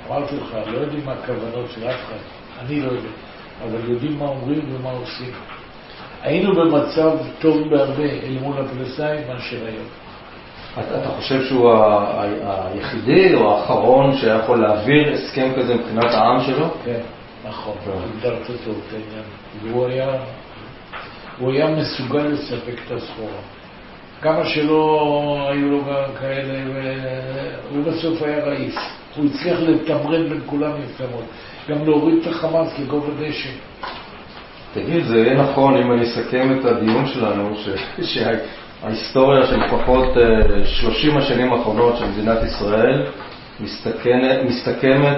אמרתי לך, לא יודעים מה הכוונות של אף אחד, אני לא יודע, אבל יודעים מה אומרים ומה עושים. היינו במצב טוב בהרבה אל מול הפלסטינאים מאשר היום. אתה חושב שהוא היחידי או האחרון שיכול להעביר הסכם כזה מבחינת העם שלו? כן, נכון. הגדרת טוב את העניין. והוא היה, הוא היה מסוגל לספק את הסחורה. כמה שלא היו לו גם כאלה, הוא בסוף היה רעיף. הוא הצליח לתמרן בין כולם יפה מאוד. גם להוריד את החמאס כגובה דשא. תגיד, זה יהיה נכון אם אני אסכם את הדיון שלנו, ש- שההיסטוריה של לפחות אה, 30 השנים האחרונות של מדינת ישראל מסתכנת, מסתכמת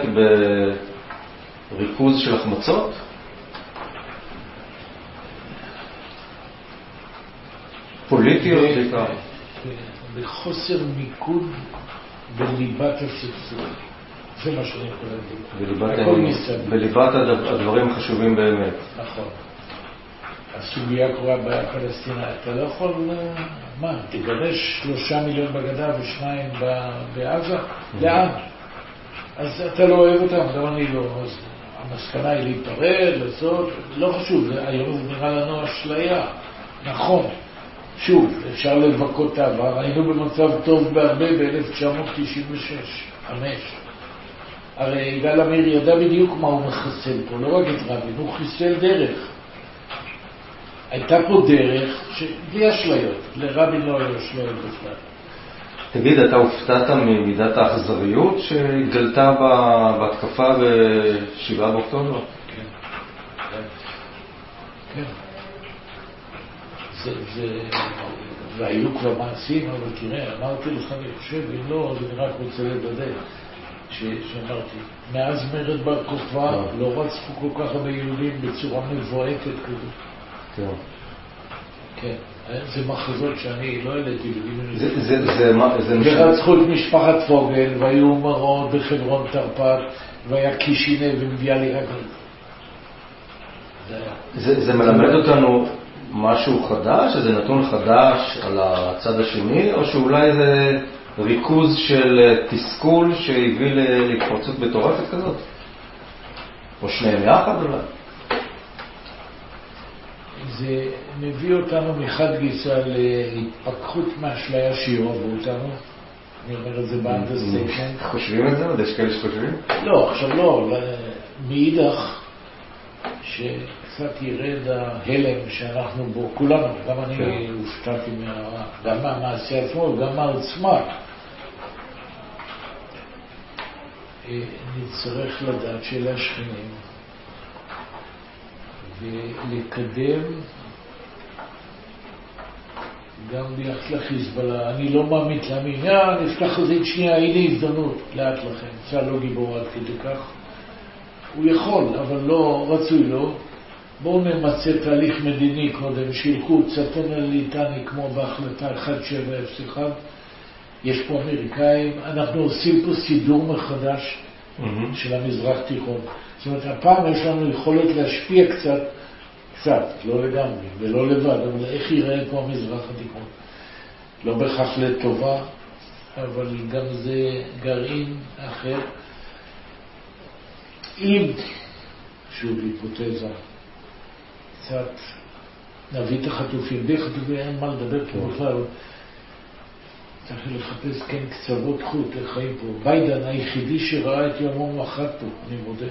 בריכוז של החמצות? פוליטיות בעיקר. בחוסר מיקוד בליבת הסכסוך. זה מה שאני יכול להגיד. בליבת הדברים החשובים באמת. נכון. הסוגיה קורה בעיה פלסטינאית. אתה לא יכול, אה, מה, תגרש שלושה מיליון בגדה ושניים בעזה? לאן? אז אתה לא אוהב אותם, גם אני לא. אז המסקנה היא להיפרד, לעשות, לא חשוב, היום זה נראה לנו אשליה. נכון. שוב, אפשר לבכות את העבר, היינו במצב טוב בהרבה ב-1996, חמש. הרי יגאל עמיר ידע בדיוק מה הוא מחסל פה, לא רק את רבין, הוא חיסל דרך. הייתה פה דרך ש... בלי אשליות, לרבין לא היו אשליות בכלל. תגיד, אתה הופתעת ממידת האכזריות שהתגלתה בהתקפה ב-7 באוקטובר? כן. כן. זה, זה... והיו כבר מעשים, אבל תראה, אמרתי לך, אני חושב, אם לא, אז אני רק רוצה לוודא, ש- שאמרתי, מאז מרד בר כוכבא אה. לא רצחו כל כך הרבה יהודים בצורה מבועטת כזאת. כן. כן, זה מחזות שאני לא העליתי בדיון זה, זה, זה, מה- זה משנה. ורצחו את משפחת פוגל, והיו מראות בחברון תרפ"ט, והיה קישינב עם ביאליק. זה מלמד אותנו משהו חדש, איזה נתון חדש על הצד השני, או שאולי זה ריכוז של אה, תסכול שהביא להתפרצות מטורפת כזאת? או שניהם יחד אולי? זה מביא אותנו מחד גיסא להתפכחות מאשליה שיאהבו אותנו. אני אומר את זה ב understatement. חושבים את זה? עוד יש כאלה שחושבים? לא, עכשיו לא, ל- מאידך, שקצת ירד ההלם שאנחנו בו, כולנו, גם אני כן. הופתעתי מה... גם מהמעשה עצמו וגם מהעוצמה. אה, נצטרך לדעת שאלה ולקדם גם ביחס לחיזבאללה. אני לא מאמין להאמין, יא, נפתח חזית שנייה, הנה הזדמנות, לאט לכם. צה"ל לא גיבור עד כדי כך. הוא יכול, אבל לא רצוי לו. בואו נמצה תהליך מדיני קודם, שילכו צפון הליטני כמו בהחלטה 1701. יש פה אמריקאים, אנחנו עושים פה סידור מחדש mm-hmm. של המזרח תיכון. זאת אומרת, הפעם יש לנו יכולת להשפיע קצת, קצת, לא לגמרי ולא לבד, אבל איך ייראה פה המזרח התיכון. לא בהכרח לטובה, אבל גם זה גרעין אחר. אם, שוב היפותזה, קצת נביא את החטופים, בלי חטופים אין מה לדבר פה בכלל. צריך לחפש כן קצוות חוט, איך חיים פה. ביידן היחידי שראה את יומו מחת פה, אני מודה.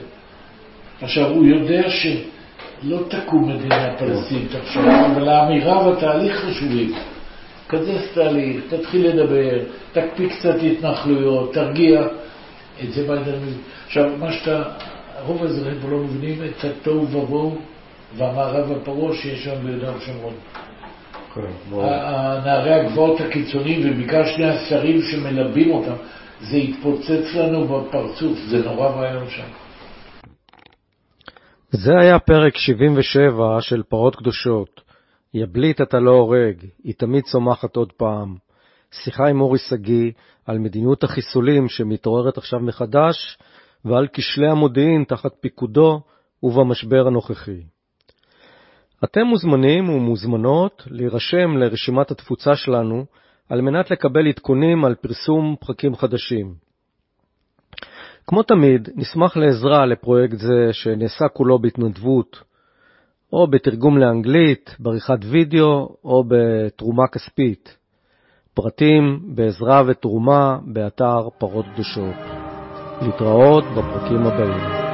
עכשיו, הוא יודע שלא תקום מדינה פלסטינית עכשיו, אבל האמירה והתהליך חשובים. כזה תהליך, תתחיל לדבר, תקפיא קצת התנחלויות, תרגיע. את זה ביידן מבין. עכשיו, מה שאתה, רוב האזרחים פה לא מבינים את התוהו ובוהו והמערב הפרעה שיש שם ביהודה ושומרון. כן, נערי הגבעות הקיצוניים, ובעיקר שני השרים שמלבים אותם, זה התפוצץ לנו בפרצוף, זה נורא ואיום שם. זה היה פרק 77 של פרות קדושות. יבליט אתה לא הורג, היא תמיד צומחת עוד פעם. שיחה עם אורי שגיא על מדיניות החיסולים שמתעוררת עכשיו מחדש, ועל כשלי המודיעין תחת פיקודו ובמשבר הנוכחי. אתם מוזמנים ומוזמנות להירשם לרשימת התפוצה שלנו על מנת לקבל עדכונים על פרסום פרקים חדשים. כמו תמיד, נשמח לעזרה לפרויקט זה שנעשה כולו בהתנדבות, או בתרגום לאנגלית, בעריכת וידאו או בתרומה כספית. פרטים בעזרה ותרומה באתר פרות קדושות. להתראות בפרקים הבאים.